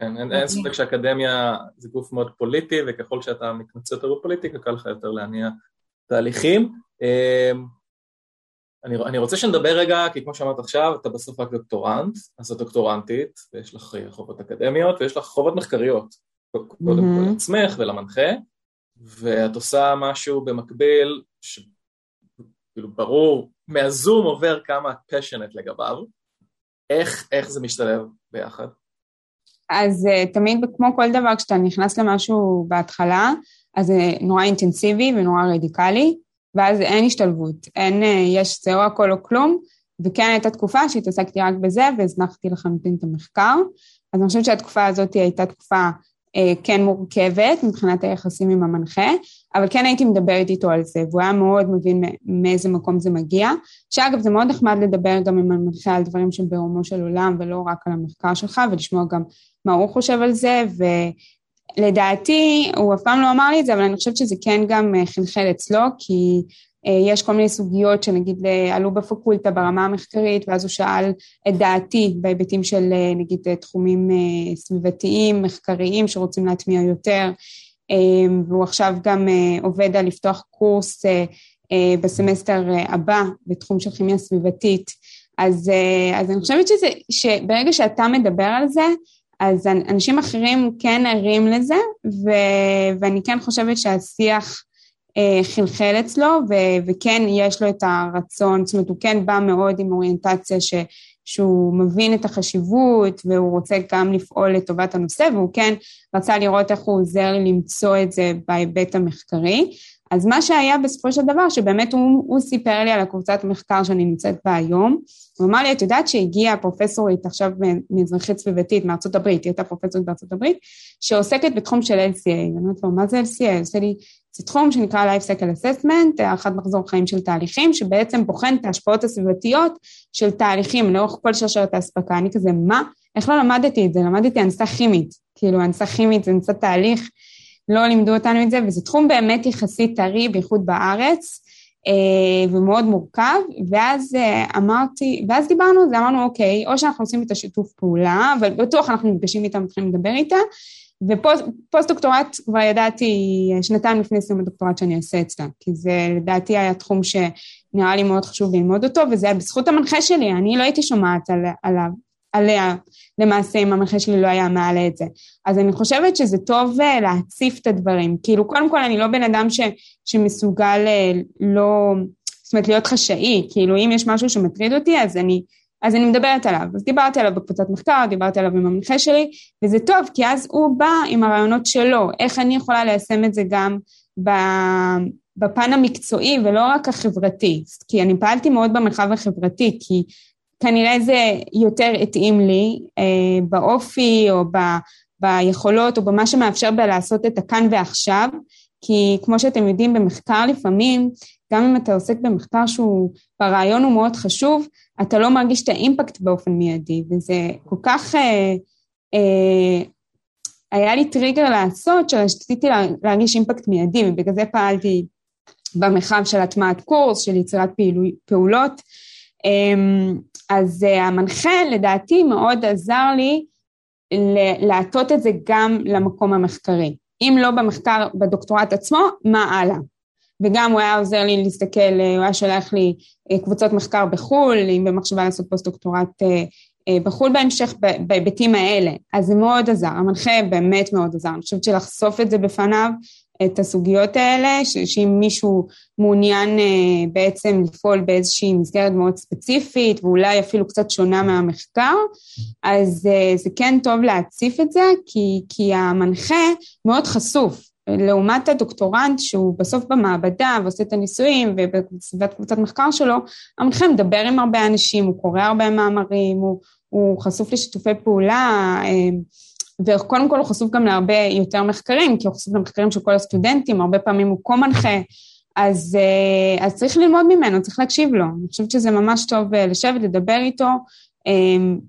כן, אין, אין ספק שאקדמיה זה גוף מאוד פוליטי, וככל שאתה מתמצא יותר בפוליטיקה, קל לך יותר להניע תהליכים. אמ, אני, אני רוצה שנדבר רגע, כי כמו שאמרת עכשיו, אתה בסוף רק דוקטורנט, אז את דוקטורנטית, ויש לך חובות אקדמיות, ויש לך חובות מחקריות, קודם mm-hmm. כל לעצמך ולמנחה, ואת עושה משהו במקביל, שכאילו ברור, מהזום עובר כמה את פשנט לגביו, איך, איך זה משתלב ביחד? אז uh, תמיד, כמו כל דבר, כשאתה נכנס למשהו בהתחלה, אז זה נורא אינטנסיבי ונורא רדיקלי, ואז אין השתלבות, אין, uh, יש זה או הכל או כלום, וכן הייתה תקופה שהתעסקתי רק בזה והזנחתי לחלוטין את המחקר. אז אני חושבת שהתקופה הזאת הייתה תקופה אה, כן מורכבת מבחינת היחסים עם המנחה, אבל כן הייתי מדברת איתו על זה, והוא היה מאוד מבין מאיזה מקום זה מגיע. שאגב, זה מאוד נחמד לדבר גם עם המנחה על דברים שהם ברומו של עולם, ולא רק על המחקר שלך, ולשמוע גם מה הוא חושב על זה, ולדעתי, הוא אף פעם לא אמר לי את זה, אבל אני חושבת שזה כן גם אה, חלחל אצלו, כי אה, יש כל מיני סוגיות שנגיד אה, עלו בפקולטה ברמה המחקרית, ואז הוא שאל את דעתי בהיבטים של נגיד תחומים סביבתיים, מחקריים, שרוצים להטמיע יותר, והוא עכשיו גם עובד על לפתוח קורס בסמסטר הבא בתחום של כימיה סביבתית. אז, אז אני חושבת שזה, שברגע שאתה מדבר על זה, אז אנשים אחרים כן ערים לזה, ו, ואני כן חושבת שהשיח אה, חלחל אצלו, ו, וכן יש לו את הרצון, זאת אומרת, הוא כן בא מאוד עם אוריינטציה ש, שהוא מבין את החשיבות, והוא רוצה גם לפעול לטובת הנושא, והוא כן רצה לראות איך הוא עוזר למצוא את זה בהיבט המחקרי. אז מה שהיה בסופו של דבר, שבאמת הוא, הוא סיפר לי על הקבוצת מחקר שאני נמצאת בה היום, הוא אמר לי, את יודעת שהגיעה פרופסורית עכשיו מאזרחית סביבתית מארצות הברית, היא הייתה פרופסורית בארצות הברית, שעוסקת בתחום של LCA. אני אומרת לו, מה זה LCA? הוא עושה לי, זה תחום שנקרא Life Cycle Assessment, הערכת מחזור חיים של תהליכים, שבעצם בוחן את ההשפעות הסביבתיות של תהליכים לאורך כל שרשרת האספקה. אני כזה, מה? איך לא למדתי את זה? למדתי הנדסה כימית. כאילו, הנדסה כימית זה הנדסת תהליך, לא לימדו אותנו את זה, וזה תחום באמת יחסית טרי, בייחוד בארץ, אה, ומאוד מורכב, ואז אה, אמרתי, ואז דיברנו על אמרנו, אוקיי, או שאנחנו עושים את השיתוף פעולה, אבל בטוח אנחנו נפגשים איתה, מתחילים לדבר איתה, ופוסט דוקטורט כבר ידעתי שנתיים לפני סיום הדוקטורט שאני אעשה אצלה, כי זה לדעתי היה תחום שנראה לי מאוד חשוב ללמוד אותו, וזה היה בזכות המנחה שלי, אני לא הייתי שומעת על, עליו, עליה למעשה אם המנחה שלי לא היה מעלה את זה. אז אני חושבת שזה טוב אה, להציף את הדברים. כאילו, קודם כל, אני לא בן אדם ש, שמסוגל אה, לא, זאת אומרת, להיות חשאי. כאילו, אם יש משהו שמטריד אותי, אז אני, אז אני מדברת עליו. אז דיברתי עליו בקבוצת מחקר, דיברתי עליו עם המנחה שלי, וזה טוב, כי אז הוא בא עם הרעיונות שלו, איך אני יכולה ליישם את זה גם. בפן המקצועי ולא רק החברתי, כי אני פעלתי מאוד במרחב החברתי, כי כנראה זה יותר התאים לי אה, באופי או ב, ביכולות או במה שמאפשר בה לעשות את הכאן ועכשיו, כי כמו שאתם יודעים במחקר לפעמים, גם אם אתה עוסק במחקר שהוא, ברעיון הוא מאוד חשוב, אתה לא מרגיש את האימפקט באופן מיידי, וזה כל כך, אה, אה, היה לי טריגר לעשות שרציתי להרגיש אימפקט מיידי, ובגלל זה פעלתי במרחב של הטמעת קורס, של יצירת פעולות. אה, אז uh, המנחה לדעתי מאוד עזר לי להטות את זה גם למקום המחקרי. אם לא במחקר, בדוקטורט עצמו, מה הלאה? וגם הוא היה עוזר לי להסתכל, אה, הוא היה שולח לי אה, קבוצות מחקר בחו"ל, אם במחשבה לעשות פוסט-דוקטורט בחו"ל בהמשך, בהיבטים האלה. אז זה מאוד עזר, המנחה באמת מאוד עזר. אני חושבת שלחשוף את זה בפניו את הסוגיות האלה, שאם מישהו מעוניין אה, בעצם לפעול באיזושהי מסגרת מאוד ספציפית, ואולי אפילו קצת שונה מהמחקר, אז אה, זה כן טוב להציף את זה, כי, כי המנחה מאוד חשוף. לעומת הדוקטורנט שהוא בסוף במעבדה ועושה את הניסויים ובסביבת קבוצת מחקר שלו, המנחה מדבר עם הרבה אנשים, הוא קורא הרבה מאמרים, הוא, הוא חשוף לשיתופי פעולה, אה, וקודם כל הוא חשוף גם להרבה יותר מחקרים, כי הוא חשוף למחקרים של כל הסטודנטים, הרבה פעמים הוא כה מנחה, אז, אה, אז צריך ללמוד ממנו, צריך להקשיב לו. אני חושבת שזה ממש טוב אה, לשבת, לדבר איתו,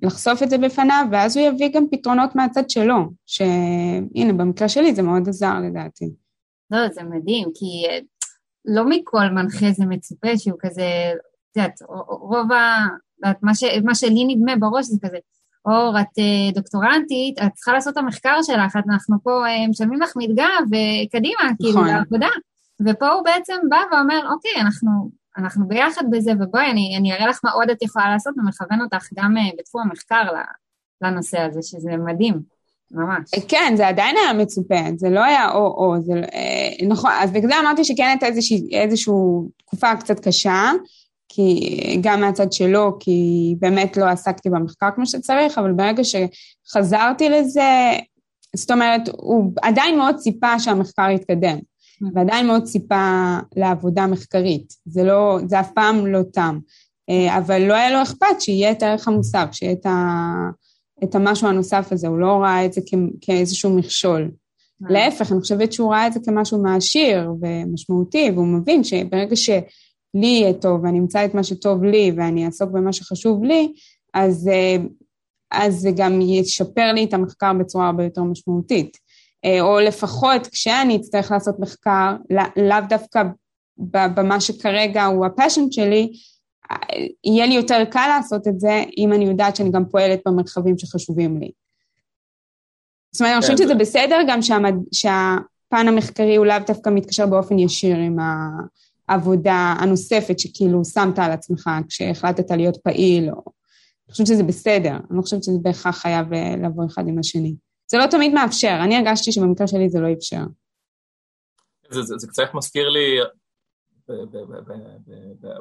לחשוף את זה בפניו, ואז הוא יביא גם פתרונות מהצד שלו, שהנה, במקרה שלי זה מאוד עזר לדעתי. לא, זה מדהים, כי לא מכל מנחה זה מצופה שהוא כזה, את יודעת, רוב ה... מה, ש, מה שלי נדמה בראש זה כזה, אור, את אה, דוקטורנטית, את צריכה לעשות את המחקר שלך, אנחנו פה אה, משלמים לך מלגה וקדימה, כאילו, נכון. כאילו, לעבודה. ופה הוא בעצם בא ואומר, אוקיי, אנחנו, אנחנו ביחד בזה, ובואי, אני, אני אראה לך מה עוד את יכולה לעשות, ומכוון אותך גם אה, בתחום המחקר לנושא הזה, שזה מדהים. ממש. כן, זה עדיין היה מצופה, זה לא היה או-או, זה נכון, אז בגלל זה אמרתי שכן הייתה איזושהי תקופה קצת קשה, כי גם מהצד שלו, כי באמת לא עסקתי במחקר כמו שצריך, אבל ברגע שחזרתי לזה, זאת אומרת, הוא עדיין מאוד ציפה שהמחקר יתקדם, ועדיין מאוד ציפה לעבודה מחקרית. זה לא, זה אף פעם לא תם. אה, אבל לא היה לו אכפת שיהיה את הערך המוסף, שיהיה את, ה, את המשהו הנוסף הזה, הוא לא ראה את זה כ, כאיזשהו מכשול. להפך, אני חושבת שהוא ראה את זה כמשהו מעשיר ומשמעותי, והוא מבין שברגע ש... לי יהיה טוב ואני אמצא את מה שטוב לי ואני אעסוק במה שחשוב לי, אז, אה, אז זה גם ישפר לי את המחקר בצורה הרבה יותר משמעותית. אה, או לפחות כשאני אצטרך לעשות מחקר, לאו דווקא במה שכרגע הוא הפאשן שלי, אה, יהיה לי יותר קל לעשות את זה אם אני יודעת שאני גם פועלת במרחבים שחשובים לי. זאת אומרת, אני חושבת כן. שזה בסדר גם שהמד... שהפן המחקרי הוא לאו דווקא מתקשר באופן ישיר עם. העבודה הנוספת שכאילו שמת על עצמך כשהחלטת להיות פעיל, או... אני חושבת שזה בסדר, אני לא חושבת שזה בהכרח חייב אה, לבוא אחד עם השני. זה לא תמיד מאפשר, אני הרגשתי שבמקרה שלי זה לא אפשר. זה, זה, זה קצת מזכיר לי,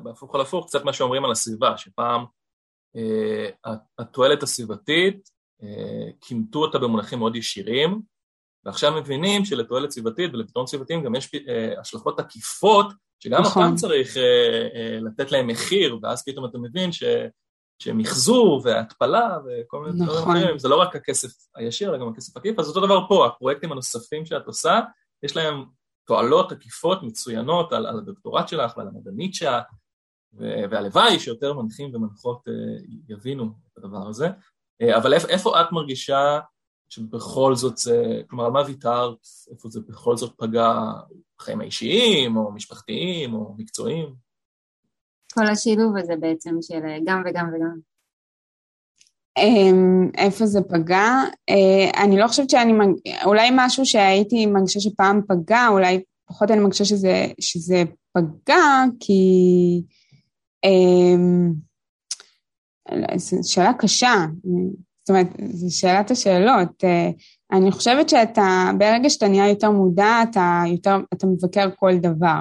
בהפוך על הפוך, קצת מה שאומרים על הסביבה, שפעם אה, התועלת הסביבתית, אה, כימתו אותה במונחים מאוד ישירים, ועכשיו מבינים שלתועלת סביבתית ולפתרון סביבתיים גם יש אה, השלכות עקיפות שגם נכון. אותם צריך uh, uh, לתת להם מחיר, ואז פתאום אתה מבין ש, שמחזור והתפלה וכל מיני נכון. דברים אחרים, זה לא רק הכסף הישיר, אלא גם הכסף עקיף, אז אותו דבר פה, הפרויקטים הנוספים שאת עושה, יש להם תועלות עקיפות מצוינות על, על הדוקטורט שלך ועל המדענית שאת, והלוואי שיותר מנחים ומנחות uh, יבינו את הדבר הזה. Uh, אבל איפה, איפה את מרגישה שבכל זאת זה, כלומר, על מה ויתרת, איפה זה בכל זאת פגע בחיים האישיים, או משפחתיים, או מקצועיים? כל השילוב הזה בעצם של גם וגם וגם. אמ, איפה זה פגע? אה, אני לא חושבת שאני, אולי משהו שהייתי מרגישה שפעם פגע, אולי פחות אני מרגישה שזה, שזה פגע, כי... אמ, שאלה קשה. זאת אומרת, זו שאלת השאלות. אה, אני חושבת שאתה, ברגע שאתה נהיה יותר מודע, אתה יותר, אתה מבקר כל דבר.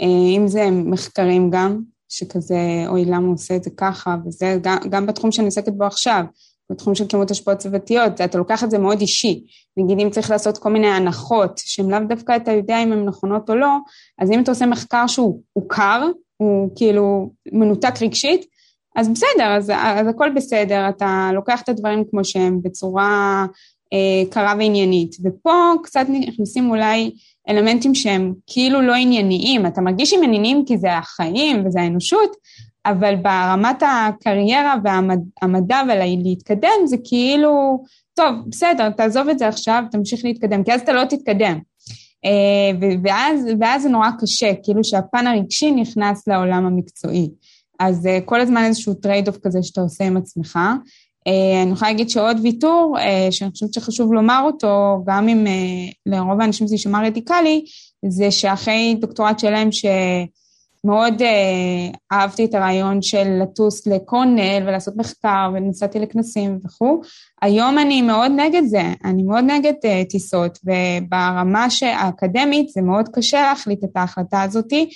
אה, אם זה מחקרים גם, שכזה, אוי, למה הוא עושה את זה ככה, וזה גם, גם בתחום שאני עוסקת בו עכשיו, בתחום של כמות השפעות סביבתיות, אתה לוקח את זה מאוד אישי. נגיד אם צריך לעשות כל מיני הנחות, שהן לאו דווקא אתה יודע אם הן נכונות או לא, אז אם אתה עושה מחקר שהוא קר, הוא כאילו מנותק רגשית, אז בסדר, אז, אז הכל בסדר, אתה לוקח את הדברים כמו שהם בצורה קרה ועניינית. ופה קצת נכנסים אולי אלמנטים שהם כאילו לא ענייניים, אתה מרגיש שהם ענייניים כי זה החיים וזה האנושות, אבל ברמת הקריירה והמדע ולהתקדם זה כאילו, טוב, בסדר, תעזוב את זה עכשיו, תמשיך להתקדם, כי אז אתה לא תתקדם. אה, ואז, ואז זה נורא קשה, כאילו שהפן הרגשי נכנס לעולם המקצועי. אז אה, כל הזמן איזשהו trade-off כזה שאתה עושה עם עצמך. אה, אני יכולה להגיד שעוד ויתור, אה, שאני חושבת שחשוב לומר אותו, גם אם אה, לרוב האנשים זה יישמע רדיקלי, זה שאחרי דוקטורט שלהם שמאוד אהבתי את הרעיון של לטוס לקורנל ולעשות מחקר ונסעתי לכנסים וכו', היום אני מאוד נגד זה, אני מאוד נגד טיסות, וברמה האקדמית זה מאוד קשה להחליט את ההחלטה הזאתי.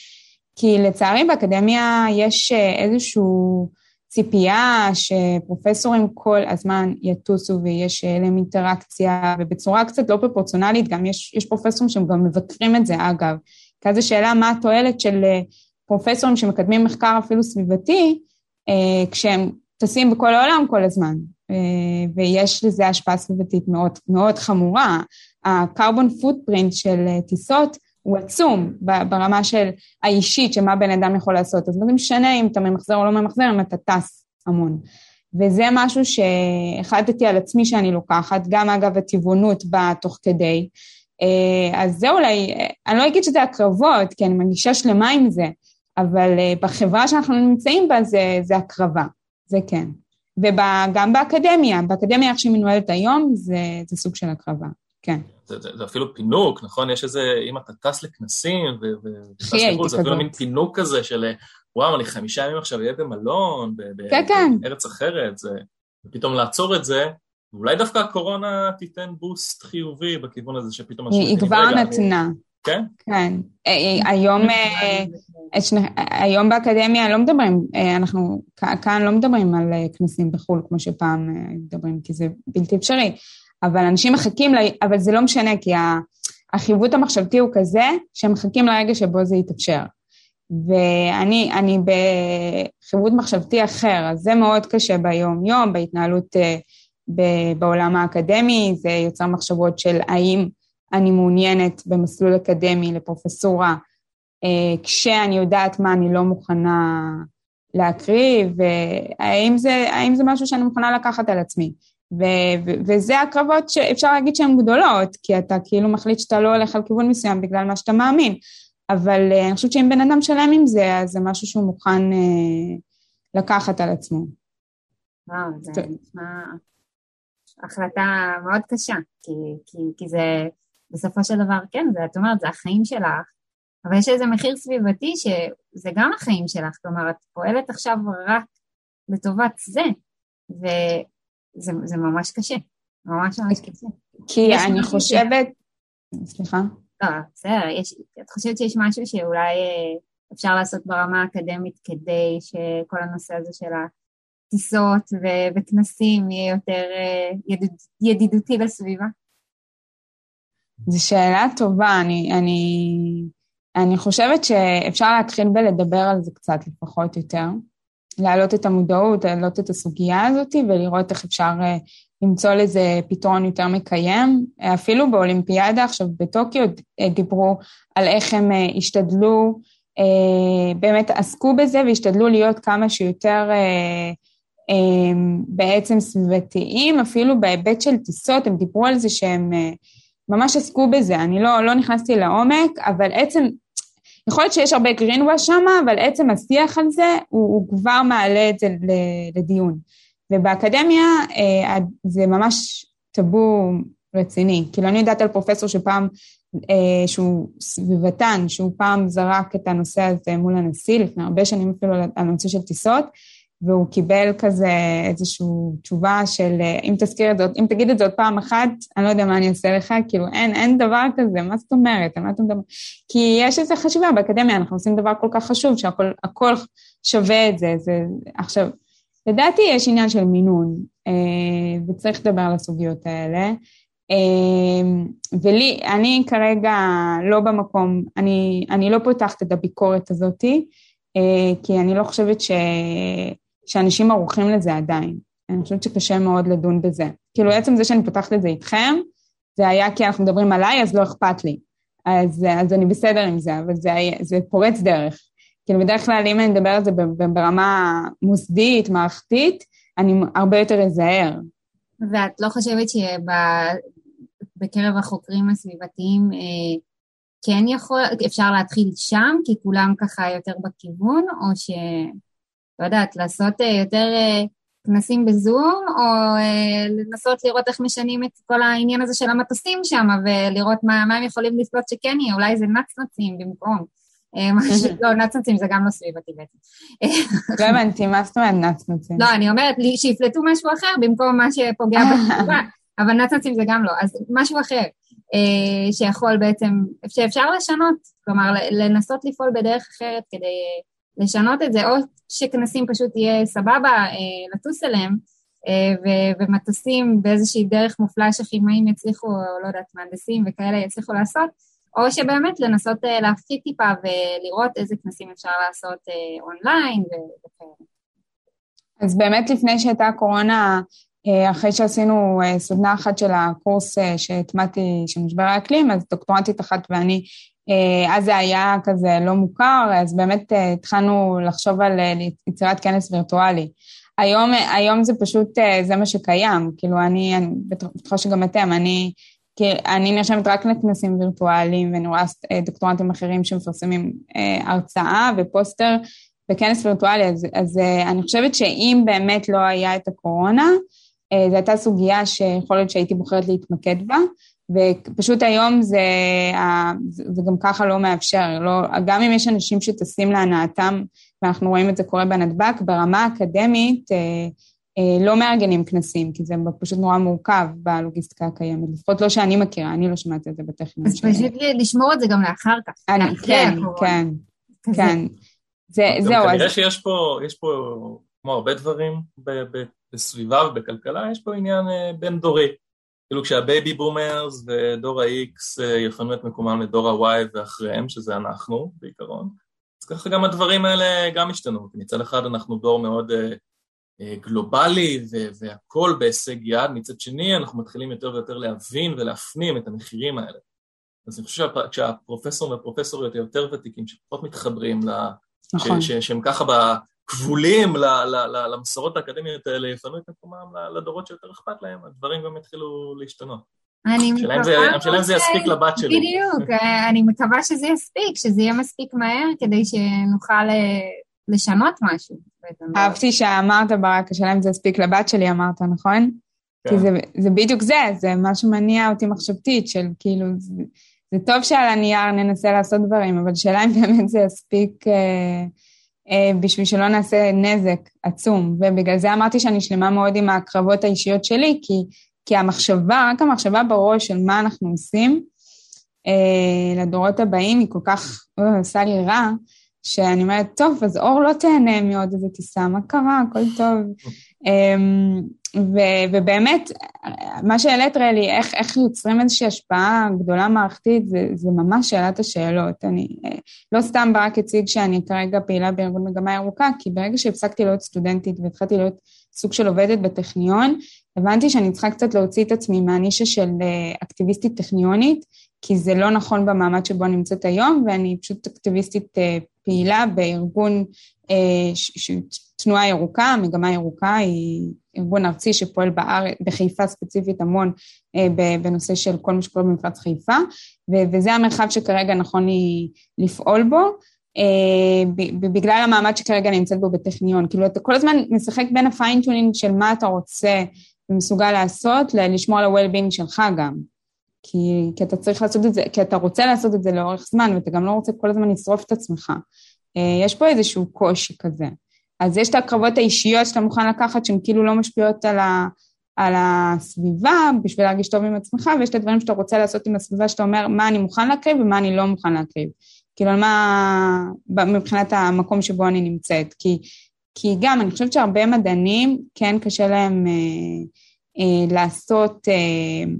כי לצערי באקדמיה יש אה, איזושהי ציפייה שפרופסורים כל הזמן יטוסו ויש אה, להם אינטראקציה, ובצורה קצת לא פרופורציונלית, גם יש, יש פרופסורים שהם גם מבקרים את זה, אגב. כי אז השאלה מה התועלת של אה, פרופסורים שמקדמים מחקר אפילו סביבתי, כשהם טסים בכל העולם כל הזמן, ויש לזה השפעה סביבתית מאוד, מאוד חמורה. ה-carbon footprint של טיסות הוא עצום ברמה של האישית, של מה בן אדם יכול לעשות. אז זה משנה אם אתה ממחזר או לא ממחזר, אם אתה טס המון. וזה משהו שהחלטתי על עצמי שאני לוקחת, גם אגב הטבעונות באה תוך כדי. אה, אז זה אולי, אני לא אגיד שזה הקרבות, כי אני מרגישה שלמה עם זה, אבל אה, בחברה שאנחנו נמצאים בה זה, זה הקרבה, זה כן. וגם באקדמיה, באקדמיה איך שהיא מנוהלת היום, זה, זה סוג של הקרבה, כן. זה, זה, זה אפילו פינוק, נכון? יש איזה, אם אתה טס לכנסים וטס לחו"ל, זה אפילו מין פינוק כזה של וואו, אני חמישה ימים עכשיו אהיה במלון, כן, כן. בארץ אחרת, זה, ופתאום לעצור את זה, ואולי דווקא הקורונה תיתן בוסט חיובי בכיוון הזה שפתאום... היא כבר נתנה. כן? כן. אה, אה, היום, אה, היום באקדמיה לא מדברים, אנחנו כאן לא מדברים על כנסים בחו"ל כמו שפעם מדברים, כי זה בלתי אפשרי. אבל אנשים מחכים, לה, אבל זה לא משנה, כי החיווט המחשבתי הוא כזה, שהם מחכים לרגע שבו זה יתאפשר. ואני אני בחיווט מחשבתי אחר, אז זה מאוד קשה ביום-יום, בהתנהלות בעולם האקדמי, זה יוצר מחשבות של האם אני מעוניינת במסלול אקדמי לפרופסורה, כשאני יודעת מה אני לא מוכנה להקריא, והאם זה, זה משהו שאני מוכנה לקחת על עצמי. ו- ו- וזה הקרבות שאפשר להגיד שהן גדולות, כי אתה כאילו מחליט שאתה לא הולך על כיוון מסוים בגלל מה שאתה מאמין, אבל uh, אני חושבת שאם בן אדם שלם עם זה, אז זה משהו שהוא מוכן uh, לקחת על עצמו. וואו, זה נשמע החלטה מאוד קשה, כי, כי, כי זה בסופו של דבר, כן, זה, את אומרת, זה החיים שלך, אבל יש איזה מחיר סביבתי שזה גם החיים שלך, כלומר, את פועלת עכשיו רק לטובת זה, ו... זה, זה ממש קשה, ממש ממש קשה. כי אני חושבת... סליחה? לא, בסדר, את חושבת שיש משהו שאולי אה, אפשר לעשות ברמה האקדמית כדי שכל הנושא הזה של הטיסות ו- וכנסים יהיה יותר אה, ידיד, ידידותי לסביבה? זו שאלה טובה, אני, אני, אני חושבת שאפשר להתחיל בלדבר על זה קצת לפחות יותר. להעלות את המודעות, להעלות את הסוגיה הזאת ולראות איך אפשר אה, למצוא לזה פתרון יותר מקיים. אפילו באולימפיאדה עכשיו בטוקיו אה, דיברו על איך הם אה, השתדלו, באמת עסקו בזה והשתדלו להיות כמה שיותר בעצם סביבתיים, אפילו בהיבט של טיסות, הם דיברו על זה שהם ממש עסקו בזה. אני לא, לא נכנסתי לעומק, אבל עצם יכול להיות שיש הרבה גרינווש שם, אבל עצם השיח על זה, הוא, הוא כבר מעלה את זה לדיון. ובאקדמיה אה, זה ממש טאבו רציני. כאילו, אני יודעת על פרופסור שפעם, אה, שהוא סביבתן, שהוא פעם זרק את הנושא הזה מול הנשיא, לפני הרבה שנים אפילו על הנושא של טיסות, והוא קיבל כזה איזושהי תשובה של אם תזכיר את זה, אם תגיד את זה עוד פעם אחת, אני לא יודע מה אני אעשה לך, כאילו אין, אין דבר כזה, מה זאת אומרת, מה אתה מדבר? כי יש איזו חשיבה באקדמיה, אנחנו עושים דבר כל כך חשוב, שהכל שווה את זה, זה... עכשיו, לדעתי יש עניין של מינון, אה, וצריך לדבר על הסוגיות האלה. אה, ולי, אני כרגע לא במקום, אני, אני לא פותחת את הביקורת הזאתי, אה, כי אני לא חושבת ש... שאנשים ערוכים לזה עדיין. אני חושבת שקשה מאוד לדון בזה. כאילו, עצם זה שאני פותחת את זה איתכם, זה היה כי אנחנו מדברים עליי, אז לא אכפת לי. אז, אז אני בסדר עם זה, אבל זה, זה פורץ דרך. כאילו, בדרך כלל, אם אני מדבר על זה ברמה מוסדית, מערכתית, אני הרבה יותר אזהר. ואת לא חושבת שבקרב החוקרים הסביבתיים אה, כן יכול, אפשר להתחיל שם, כי כולם ככה יותר בכיוון, או ש... לא יודעת, לעשות אה, יותר אה, כנסים בזום, או אה, לנסות לראות איך משנים את כל העניין הזה של המטוסים שם, ולראות מה, מה הם יכולים לסלוט שכן יהיה, אולי זה נצנצים במקום. לא, נצנצים זה גם לא סביבתי בעצם. לא הבנתי, מה זאת אומרת נצנצים? לא, אני אומרת שיפלטו משהו אחר במקום מה שפוגע בסביבה, אבל נצנצים זה גם לא, אז משהו אחר. שיכול בעצם, שאפשר לשנות, כלומר לנסות לפעול בדרך אחרת כדי לשנות את זה, או שכנסים פשוט יהיה סבבה אה, לטוס אליהם, אה, ו- ומטוסים באיזושהי דרך מופלאה שכימאים יצליחו, או לא יודעת, מהנדסים וכאלה יצליחו לעשות, או שבאמת לנסות אה, להפחית טיפה ולראות איזה כנסים אפשר לעשות אה, אונליין וכאלה. אז באמת לפני שהייתה הקורונה, אחרי שעשינו סדנה אחת של הקורס שהטמעתי של משבר האקלים, אז דוקטורנטית אחת ואני, אז זה היה כזה לא מוכר, אז באמת התחלנו לחשוב על יצירת כנס וירטואלי. היום, היום זה פשוט, זה מה שקיים, כאילו אני, אני בטוחה שגם אתם, אני אני נרשמת רק לכנסים וירטואליים, ואני רואה אה, דוקטורנטים אחרים שמפרסמים אה, הרצאה ופוסטר בכנס וירטואלי, אז, אז אה, אני חושבת שאם באמת לא היה את הקורונה, זו הייתה סוגיה שיכול להיות שהייתי בוחרת להתמקד בה, ופשוט היום זה, זה גם ככה לא מאפשר, לא, גם אם יש אנשים שטסים להנאתם, ואנחנו רואים את זה קורה בנתב"ג, ברמה האקדמית, אה, לא מארגנים כנסים, כי זה פשוט נורא מורכב בלוגיסטיקה הקיימת, לפחות לא שאני מכירה, אני לא שמעתי את זה בטכניון. אז פשוט לשמור את זה גם לאחר כך. אני, כן, כן, כן. זה, זהו, אז... כנראה שיש פה, יש פה, כמו הרבה דברים בסביבה ובכלכלה, יש פה עניין אה, בין דורי. כאילו כשה baby boomers ודור ה-X אה, יפנו את מקומם לדור ה-Y ואחריהם, שזה אנחנו בעיקרון, אז ככה גם הדברים האלה גם השתנו. מצד אחד אנחנו דור מאוד אה, גלובלי והכל בהישג יד, מצד שני אנחנו מתחילים יותר ויותר להבין ולהפנים את המחירים האלה. אז אני חושב שהפרופסורים והפרופסוריות היותר ותיקים שפחות מתחברים, נכון. שהם ככה כבולים למסורות האקדמיות האלה, יפנו את מקומם לדורות שיותר אכפת להם, הדברים גם יתחילו להשתנות. אני מקווה... השאלה אם זה יספיק לבת שלי. בדיוק, אה, אני מקווה שזה יספיק, שזה יהיה מספיק מהר כדי שנוכל אה, לשנות משהו. אהבתי שאמרת ברק, השאלה אם זה הספיק לבת שלי, אמרת, נכון? כן. כי זה, זה בדיוק זה, זה מה שמניע אותי מחשבתית, של כאילו, זה, זה טוב שעל הנייר ננסה לעשות דברים, אבל השאלה אם באמת זה יספיק אה, בשביל שלא נעשה נזק עצום. ובגלל זה אמרתי שאני שלמה מאוד עם הקרבות האישיות שלי, כי, כי המחשבה, רק המחשבה בראש של מה אנחנו עושים אה, לדורות הבאים, היא כל כך אה, עושה לי רע, שאני אומרת, טוב, אז אור לא תהנה מעוד איזה טיסה, מה קרה? הכל טוב. אמ, ו- ובאמת, מה שהעלית רלי, איך, איך יוצרים איזושהי השפעה גדולה מערכתית, זה, זה ממש שאלת השאלות. אני לא סתם ברק הציג שאני כרגע פעילה בארגון מגמה ירוקה, כי ברגע שהפסקתי להיות סטודנטית והתחלתי להיות סוג של עובדת בטכניון, הבנתי שאני צריכה קצת להוציא את עצמי מהנישה של אה, אקטיביסטית טכניונית, כי זה לא נכון במעמד שבו אני נמצאת היום, ואני פשוט אקטיביסטית אה, פעילה בארגון אה, תנועה ירוקה, מגמה ירוקה היא ארגון ארצי שפועל בארץ, בחיפה ספציפית המון אה, בנושא של כל מה שקורה במפרץ חיפה, וזה המרחב שכרגע נכון לי לפעול בו. בגלל המעמד שכרגע נמצאת בו בטכניון, כאילו אתה כל הזמן משחק בין ה fine-tuning של מה אתה רוצה ומסוגל לעשות, לשמור על ה-well-being שלך גם. כי, כי אתה צריך לעשות את זה, כי אתה רוצה לעשות את זה לאורך זמן, ואתה גם לא רוצה כל הזמן לשרוף את עצמך. אה, יש פה איזשהו קושי כזה. אז יש את הקרבות האישיות שאתה מוכן לקחת, שהן כאילו לא משפיעות על, ה, על הסביבה, בשביל להרגיש טוב עם עצמך, ויש את הדברים שאתה רוצה לעשות עם הסביבה, שאתה אומר מה אני מוכן להקריב ומה אני לא מוכן להקריב. כאילו, מה, מבחינת המקום שבו אני נמצאת. כי, כי גם, אני חושבת שהרבה מדענים, כן קשה להם אה, אה, לעשות... אה,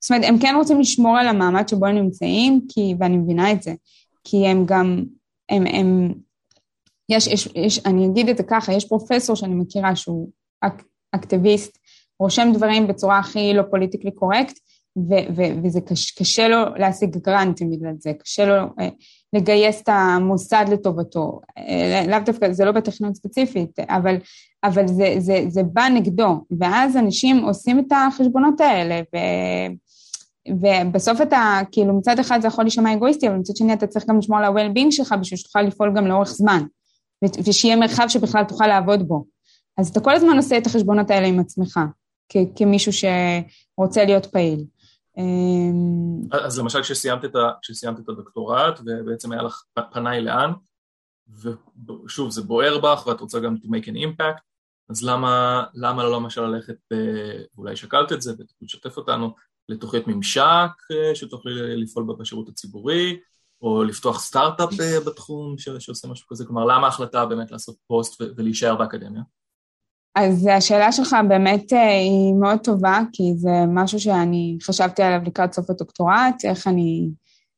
זאת אומרת, הם כן רוצים לשמור על המעמד שבו הם נמצאים, כי, ואני מבינה את זה, כי הם גם, הם, הם, יש, יש, יש, אני אגיד את זה ככה, יש פרופסור שאני מכירה שהוא אק, אקטיביסט, רושם דברים בצורה הכי לא פוליטיקלי קורקט, ו- ו- וזה קש- קשה לו להשיג גרנטים בגלל זה, קשה לו אה, לגייס את המוסד לטובתו, אה, לאו דווקא, זה לא בטכניון ספציפית, אבל, אבל זה, זה, זה בא נגדו, ואז אנשים עושים את החשבונות האלה, ו- ובסוף אתה, כאילו מצד אחד זה יכול להישמע אגואיסטי, אבל מצד שני אתה צריך גם לשמור על ה-well-being שלך בשביל שתוכל לפעול גם לאורך זמן, ושיהיה מרחב שבכלל תוכל לעבוד בו. אז אתה כל הזמן עושה את החשבונות האלה עם עצמך, כמישהו שרוצה להיות פעיל. אמ, אז למשל כשסיימת את, ה, כשסיימת את הדוקטורט ובעצם היה לך פניי לאן, ושוב זה בוער בך ואת רוצה גם to make an impact, אז למה, למה לא למשל ללכת, ואולי שקלת את זה ותשתף אותנו, לתוכנית ממשק אה, שתוכלי לפעול בה בשירות הציבורי, או לפתוח סטארט-אפ אה, בתחום שעושה משהו כזה? כלומר, למה ההחלטה באמת לעשות פוסט ולהישאר באקדמיה? אז השאלה שלך באמת אה, היא מאוד טובה, כי זה משהו שאני חשבתי עליו לקראת סוף הדוקטורט, איך אני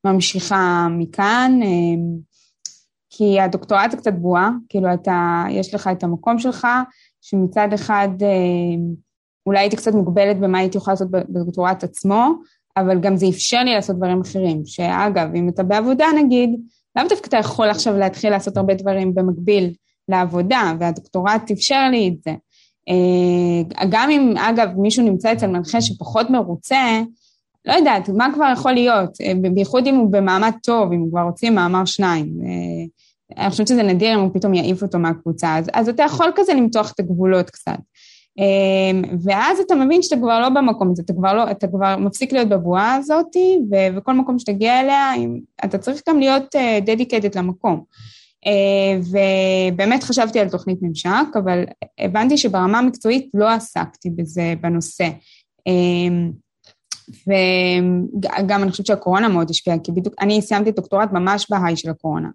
ממשיכה מכאן, כי הדוקטורט זה קצת בועה, כאילו אתה, יש לך את המקום שלך, שמצד אחד אולי הייתי קצת מוגבלת במה הייתי יכולה לעשות בדוקטורט עצמו, אבל גם זה אפשר לי לעשות דברים אחרים, שאגב, אם אתה בעבודה נגיד, לאו דווקא אתה יכול עכשיו להתחיל לעשות הרבה דברים במקביל לעבודה, והדוקטורט אפשר לי את זה. אה, גם אם, אגב, מישהו נמצא אצל מנחה שפחות מרוצה, לא יודעת, מה כבר יכול להיות? אה, בייחוד אם הוא במעמד טוב, אם הוא כבר רוצים מאמר שניים. אה, אני חושבת שזה נדיר אם הוא פתאום יעיף אותו מהקבוצה, אז, אז אתה יכול כזה למתוח את הגבולות קצת. ואז אתה מבין שאתה כבר לא במקום הזה, אתה כבר, לא, אתה כבר מפסיק להיות בבועה הזאת, וכל מקום שתגיע אליה, אתה צריך גם להיות דדיקטד למקום. אה, ובאמת חשבתי על תוכנית ממשק, אבל הבנתי שברמה המקצועית לא עסקתי בזה, בנושא. אה, וגם אני חושבת שהקורונה מאוד השפיעה, כי בדיוק אני סיימתי דוקטורט ממש בהיי של הקורונה.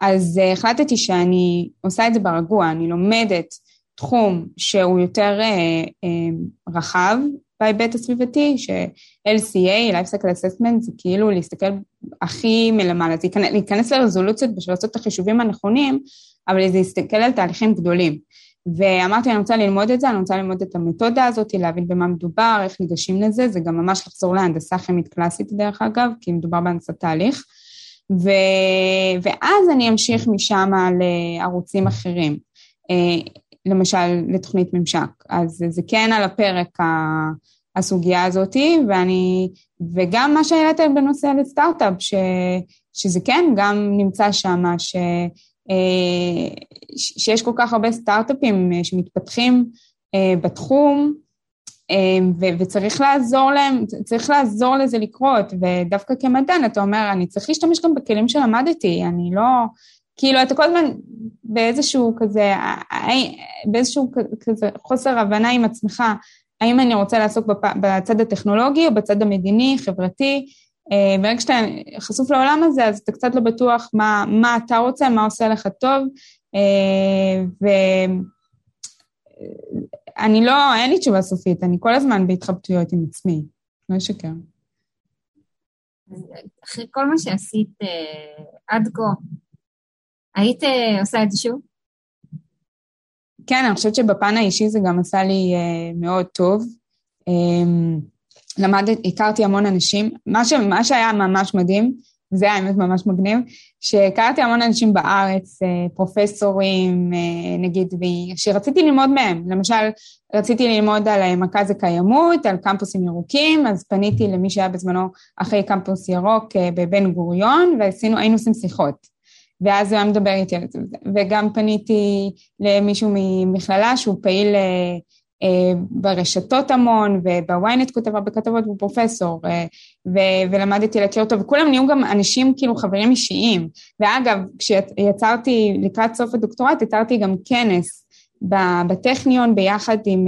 אז אה, החלטתי שאני עושה את זה ברגוע, אני לומדת תחום שהוא יותר רחב, בהיבט הסביבתי, ש-LCA, Life Cycle Assessment, זה כאילו להסתכל הכי מלמעלה, זה להיכנס לרזולוציות בשביל לעשות את החישובים הנכונים, אבל זה להסתכל על תהליכים גדולים. ואמרתי, אני רוצה ללמוד את זה, אני רוצה ללמוד את המתודה הזאת, להבין במה מדובר, איך ניגשים לזה, זה גם ממש לחזור להנדסה כימית קלאסית דרך אגב, כי מדובר בהנדסת תהליך. ו... ואז אני אמשיך משם לערוצים אחרים. למשל לתוכנית ממשק. אז זה כן על הפרק הסוגיה הזאתי, ואני, וגם מה שהעלית בנושא לסטארט-אפ, ש, שזה כן גם נמצא שם, ש, אה, שיש כל כך הרבה סטארט-אפים אה, שמתפתחים אה, בתחום, וצריך לעזור להם, צריך לעזור לזה לקרות, ודווקא כמדען אתה אומר, אני צריך להשתמש גם בכלים שלמדתי, אני לא, כאילו, אתה כל הזמן באיזשהו כזה, באיזשהו כזה חוסר הבנה עם עצמך, האם אני רוצה לעסוק בצד הטכנולוגי או בצד המדיני, חברתי. אה, ברגע שאתה חשוף לעולם הזה, אז אתה קצת לא בטוח מה, מה אתה רוצה, מה עושה לך טוב, אה, ואני לא, אין לי תשובה סופית, אני כל הזמן בהתחבטויות עם עצמי, לא אשקר. אחרי כל מה שעשית אה, עד כה, היית אה, עושה את זה שוב? כן, אני חושבת שבפן האישי זה גם עשה לי uh, מאוד טוב. Um, למדת, הכרתי המון אנשים. מה, ש, מה שהיה ממש מדהים, זה היה האמת ממש מגניב, שהכרתי המון אנשים בארץ, uh, פרופסורים, נגיד, שרציתי ללמוד מהם. למשל, רציתי ללמוד על מרכז הקיימות, על קמפוסים ירוקים, אז פניתי למי שהיה בזמנו אחרי קמפוס ירוק בבן גוריון, והיינו עושים שיחות. ואז הוא היה מדבר איתי על זה. וגם פניתי למישהו ממכללה שהוא פעיל אה, אה, ברשתות המון, ובוויינט כותב הרבה כתבות, הוא פרופסור, אה, ו- ולמדתי להכיר אותו, וכולם נהיו גם אנשים כאילו חברים אישיים. ואגב, כשיצרתי לקראת סוף הדוקטורט, יצרתי גם כנס בטכניון ביחד עם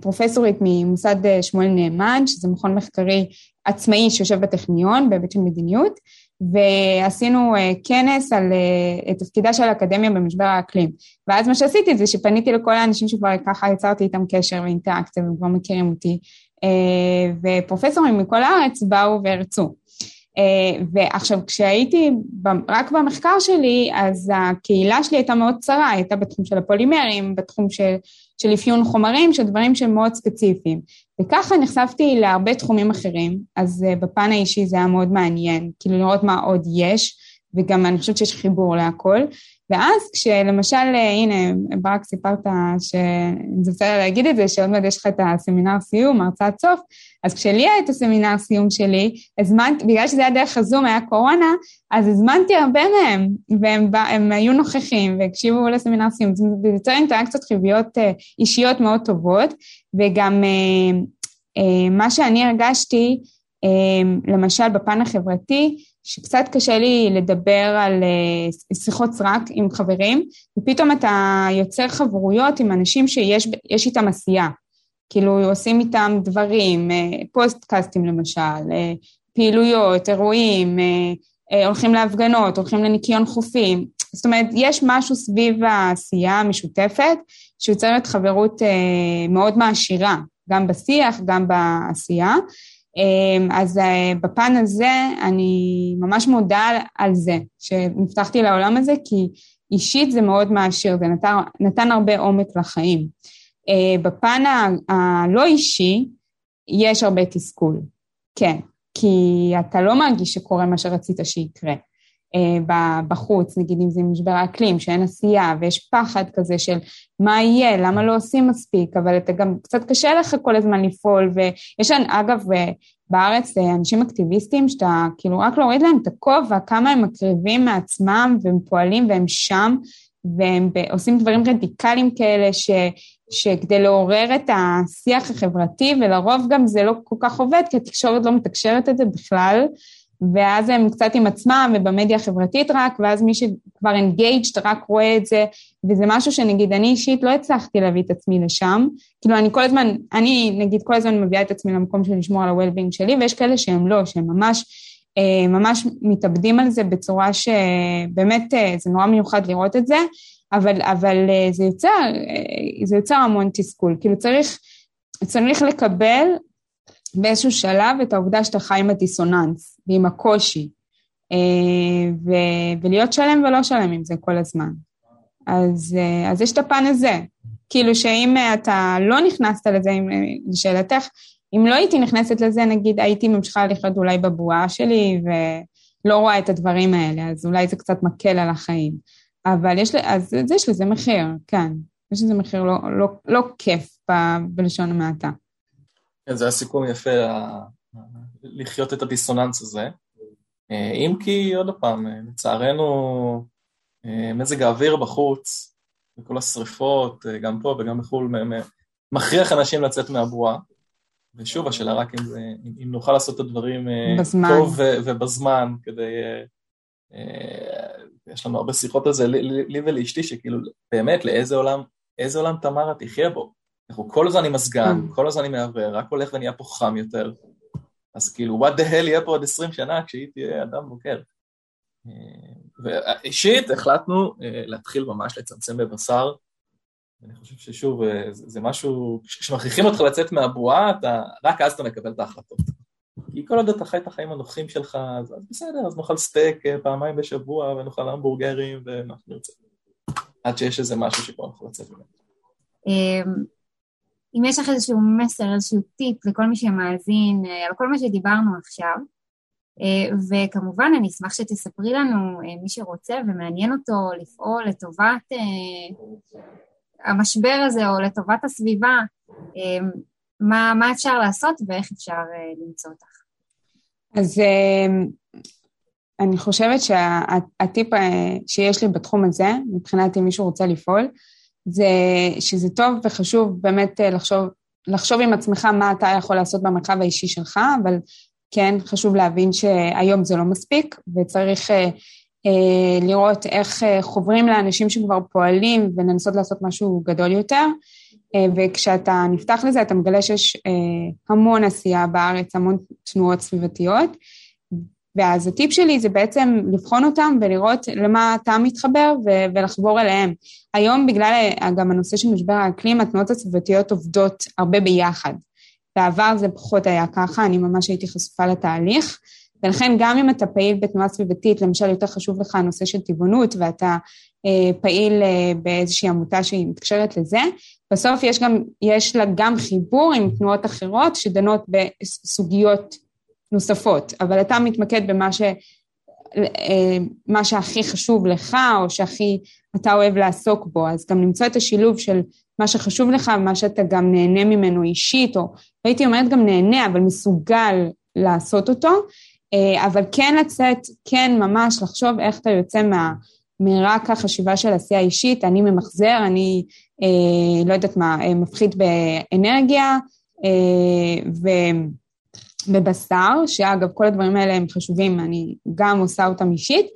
פרופסורית ממוסד שמואל נאמן, שזה מכון מחקרי עצמאי שיושב בטכניון בהיבט של מדיניות, ועשינו uh, כנס על uh, תפקידה של האקדמיה במשבר האקלים. ואז מה שעשיתי זה שפניתי לכל האנשים שכבר ככה יצרתי איתם קשר ואינטראקציה והם כבר מכירים אותי, uh, ופרופסורים מכל הארץ באו והרצו. ועכשיו, כשהייתי רק במחקר שלי, אז הקהילה שלי הייתה מאוד צרה, הייתה בתחום של הפולימרים, בתחום של, של אפיון חומרים, של דברים שהם מאוד ספציפיים. וככה נחשפתי להרבה תחומים אחרים, אז uh, בפן האישי זה היה מאוד מעניין, כאילו לראות מה עוד יש, וגם אני חושבת שיש חיבור להכל. ואז כשלמשל, uh, הנה, ברק סיפרת שזה בסדר להגיד את זה, שעוד מעט יש לך את הסמינר סיום, הרצאת סוף, אז כשלי היה את הסמינר סיום שלי, הזמנתי, בגלל שזה היה דרך הזום, היה קורונה, אז הזמנתי הרבה מהם, והם הם היו נוכחים והקשיבו לסמינר סיום. זה יוצר אינטראקציות חיוביות אה, אישיות מאוד טובות, וגם אה, אה, מה שאני הרגשתי, למשל בפן החברתי, שקצת קשה לי לדבר על שיחות סרק עם חברים, ופתאום אתה יוצר חברויות עם אנשים שיש איתם עשייה. כאילו עושים איתם דברים, פוסטקאסטים למשל, פעילויות, אירועים, הולכים להפגנות, הולכים לניקיון חופים. זאת אומרת, יש משהו סביב העשייה המשותפת שיוצרת חברות מאוד מעשירה, גם בשיח, גם בעשייה. אז בפן הזה אני ממש מודה על זה, שנפתחתי לעולם הזה, כי אישית זה מאוד מעשיר, זה נתן, נתן הרבה עומק לחיים. בפן הלא אישי, יש הרבה תסכול, כן, כי אתה לא מרגיש שקורה מה שרצית שיקרה. אה, בחוץ, נגיד אם זה משבר האקלים, שאין עשייה ויש פחד כזה של מה יהיה, למה לא עושים מספיק, אבל אתה גם, קצת קשה לך כל הזמן לפעול, ויש, אגב, אה, בארץ אה, אנשים אקטיביסטים שאתה כאילו רק להוריד להם את הכובע, כמה הם מקריבים מעצמם והם פועלים והם שם, והם עושים דברים רדיקליים כאלה ש, שכדי לעורר את השיח החברתי, ולרוב גם זה לא כל כך עובד, כי התקשורת לא מתקשרת את זה בכלל, ואז הם קצת עם עצמם ובמדיה החברתית רק, ואז מי שכבר engaged רק רואה את זה, וזה משהו שנגיד אני אישית לא הצלחתי להביא את עצמי לשם. כאילו אני כל הזמן, אני נגיד כל הזמן מביאה את עצמי למקום של לשמור על ה-well-being שלי, ויש כאלה שהם לא, שהם ממש, אה, ממש מתאבדים על זה בצורה שבאמת אה, זה נורא מיוחד לראות את זה, אבל, אבל אה, זה יוצר, זה יוצר המון תסכול. כאילו צריך, צריך לקבל באיזשהו שלב את העובדה שאתה חי עם הדיסוננס ועם הקושי, אה, ו- ולהיות שלם ולא שלם עם זה כל הזמן. אז, אה, אז יש את הפן הזה, כאילו שאם אתה לא נכנסת לזה, לשאלתך, אם לא הייתי נכנסת לזה, נגיד הייתי ממשיכה לחיות אולי בבועה שלי ולא רואה את הדברים האלה, אז אולי זה קצת מקל על החיים. אבל יש, אז יש לזה מחיר, כן. יש לזה מחיר לא, לא, לא כיף ב, בלשון המעטה. כן, זה היה סיכום יפה, לחיות את הדיסוננס הזה. אה, אם כי, עוד פעם, אה, לצערנו, אה, מזג האוויר בחוץ, וכל השריפות, גם פה וגם בחו"ל, מכריח אנשים לצאת מהבועה. ושוב, השאלה רק אם, זה, אם נוכל לעשות את הדברים בזמן. טוב ובזמן, כדי... יש לנו הרבה שיחות על זה, לי, לי ולאשתי, שכאילו, באמת, לאיזה עולם, איזה עולם תמרה תחיה בו? אנחנו כל הזמן עם מזגן, mm. כל הזמן עם מעבר, רק הולך ונהיה פה חם יותר. אז כאילו, what the hell יהיה פה עוד 20 שנה כשהיא תהיה אדם בוקר. אה, ואישית החלטנו אה, להתחיל ממש לצמצם בבשר. אני חושב ששוב, אה, זה משהו, כשמכריחים אותך לצאת מהבועה, אתה, רק אז אתה מקבל את ההחלטות. כי כל עוד אתה חי את החיים הנוחים שלך, אז, בסדר, אז נאכל סטייק פעמיים בשבוע, ונאכל המבורגרים, ומה שנרצה. עד שיש איזה משהו שפה אנחנו לצאת ממנו. אם יש לך איזשהו מסר, איזשהו טיפ לכל מי שמאזין אה, על כל מה שדיברנו עכשיו, אה, וכמובן אני אשמח שתספרי לנו, אה, מי שרוצה ומעניין אותו לפעול לטובת המשבר הזה או לטובת הסביבה, מה, מה אפשר לעשות ואיך אפשר למצוא אותך. אז אני חושבת שהטיפ שיש לי בתחום הזה, מבחינת אם מישהו רוצה לפעול, זה שזה טוב וחשוב באמת אה, לחשוב, לחשוב עם עצמך מה אתה יכול לעשות במרחב האישי שלך, אבל כן, חשוב להבין שהיום זה לא מספיק, וצריך אה, אה, לראות איך אה, חוברים לאנשים שכבר פועלים ולנסות לעשות משהו גדול יותר. אה, וכשאתה נפתח לזה, אתה מגלה שיש אה, המון עשייה בארץ, המון תנועות סביבתיות. ואז הטיפ שלי זה בעצם לבחון אותם ולראות למה אתה מתחבר ו- ולחבור אליהם. היום בגלל גם הנושא של משבר האקלים, התנועות הסביבתיות עובדות הרבה ביחד. בעבר זה פחות היה ככה, אני ממש הייתי חשופה לתהליך, ולכן גם אם אתה פעיל בתנועה סביבתית, למשל יותר חשוב לך הנושא של טבעונות ואתה אה, פעיל אה, באיזושהי עמותה שהיא מתקשרת לזה, בסוף יש, גם, יש לה גם חיבור עם תנועות אחרות שדנות בסוגיות נוספות, אבל אתה מתמקד במה ש... אה, מה שהכי חשוב לך, או שהכי אתה אוהב לעסוק בו, אז גם למצוא את השילוב של מה שחשוב לך ומה שאתה גם נהנה ממנו אישית, או הייתי אומרת גם נהנה, אבל מסוגל לעשות אותו, אה, אבל כן לצאת, כן ממש לחשוב איך אתה יוצא מה... מרק החשיבה של עשייה אישית, אני ממחזר, אני אה, לא יודעת מה, מפחית באנרגיה, ו... בבשר, שאגב, כל הדברים האלה הם חשובים, אני גם עושה אותם אישית,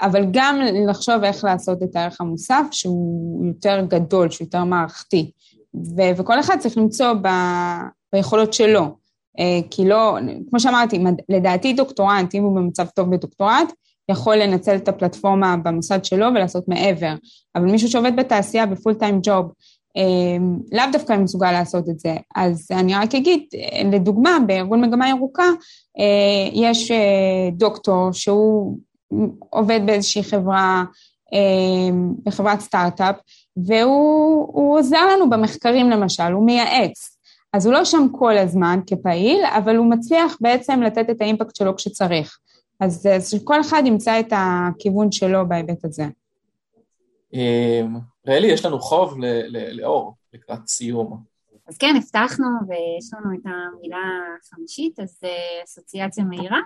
אבל גם לחשוב איך לעשות את הערך המוסף שהוא יותר גדול, שהוא יותר מערכתי. ו- וכל אחד צריך למצוא ב- ביכולות שלו. אה, כי לא, כמו שאמרתי, לדעתי דוקטורנט, אם הוא במצב טוב בדוקטורט, יכול לנצל את הפלטפורמה במוסד שלו ולעשות מעבר. אבל מישהו שעובד בתעשייה בפול טיים ג'וב, לאו דווקא מסוגל לעשות את זה. אז אני רק אגיד, לדוגמה, בארגון מגמה ירוקה אה, יש אה, דוקטור שהוא עובד באיזושהי חברה בחברת סטארט-אפ, והוא עוזר לנו במחקרים למשל, הוא מייעץ. אז הוא לא שם כל הזמן כפעיל, אבל הוא מצליח בעצם לתת את האימפקט שלו כשצריך. אז, אז כל אחד ימצא את הכיוון שלו בהיבט הזה. ראלי, יש לנו חוב לאור לקראת סיום. אז כן, הבטחנו ויש לנו את המילה החמישית, אז אסוציאציה מהירה,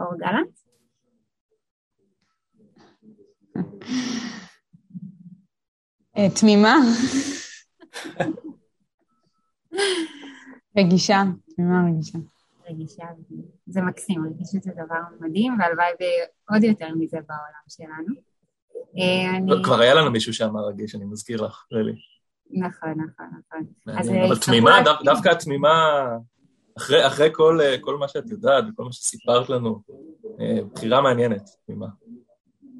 אור גלנט. תמימה. רגישה, תמימה רגישה. רגישה, זה מקסים, רגישות זה דבר מדהים, והלוואי ועוד יותר מזה בעולם שלנו. אה, כבר היה לנו מישהו שאמר רגיש, אני מזכיר לך, רלי. נכון, נכון, נכון. אבל תמימה, דווקא התמימה, אחרי כל מה שאת יודעת וכל מה שסיפרת לנו, אה, בחירה מעניינת, תמימה.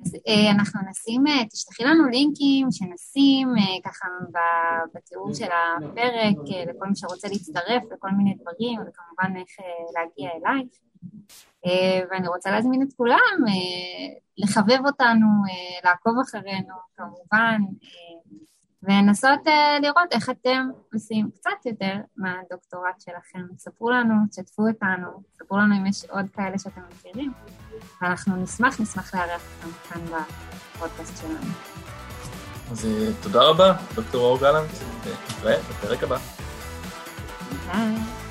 אז אה, אנחנו נשים, אה, תשלחי לנו לינקים שנשים אה, ככה בתיאור של הפרק לכל מי שרוצה להצטרף לכל מיני דברים וכמובן איך להגיע אלייך. ואני רוצה להזמין את כולם לחבב אותנו, לעקוב אחרינו כמובן, ולנסות לראות איך אתם עושים קצת יותר מהדוקטורט שלכם. ספרו לנו, תשתפו אותנו, ספרו לנו אם יש עוד כאלה שאתם מכירים. ואנחנו נשמח, נשמח לארח אותם כאן בפודקאסט שלנו. אז אה, תודה רבה, דוקטור אור גלנט, ונתראה בפרק הבא. ביי.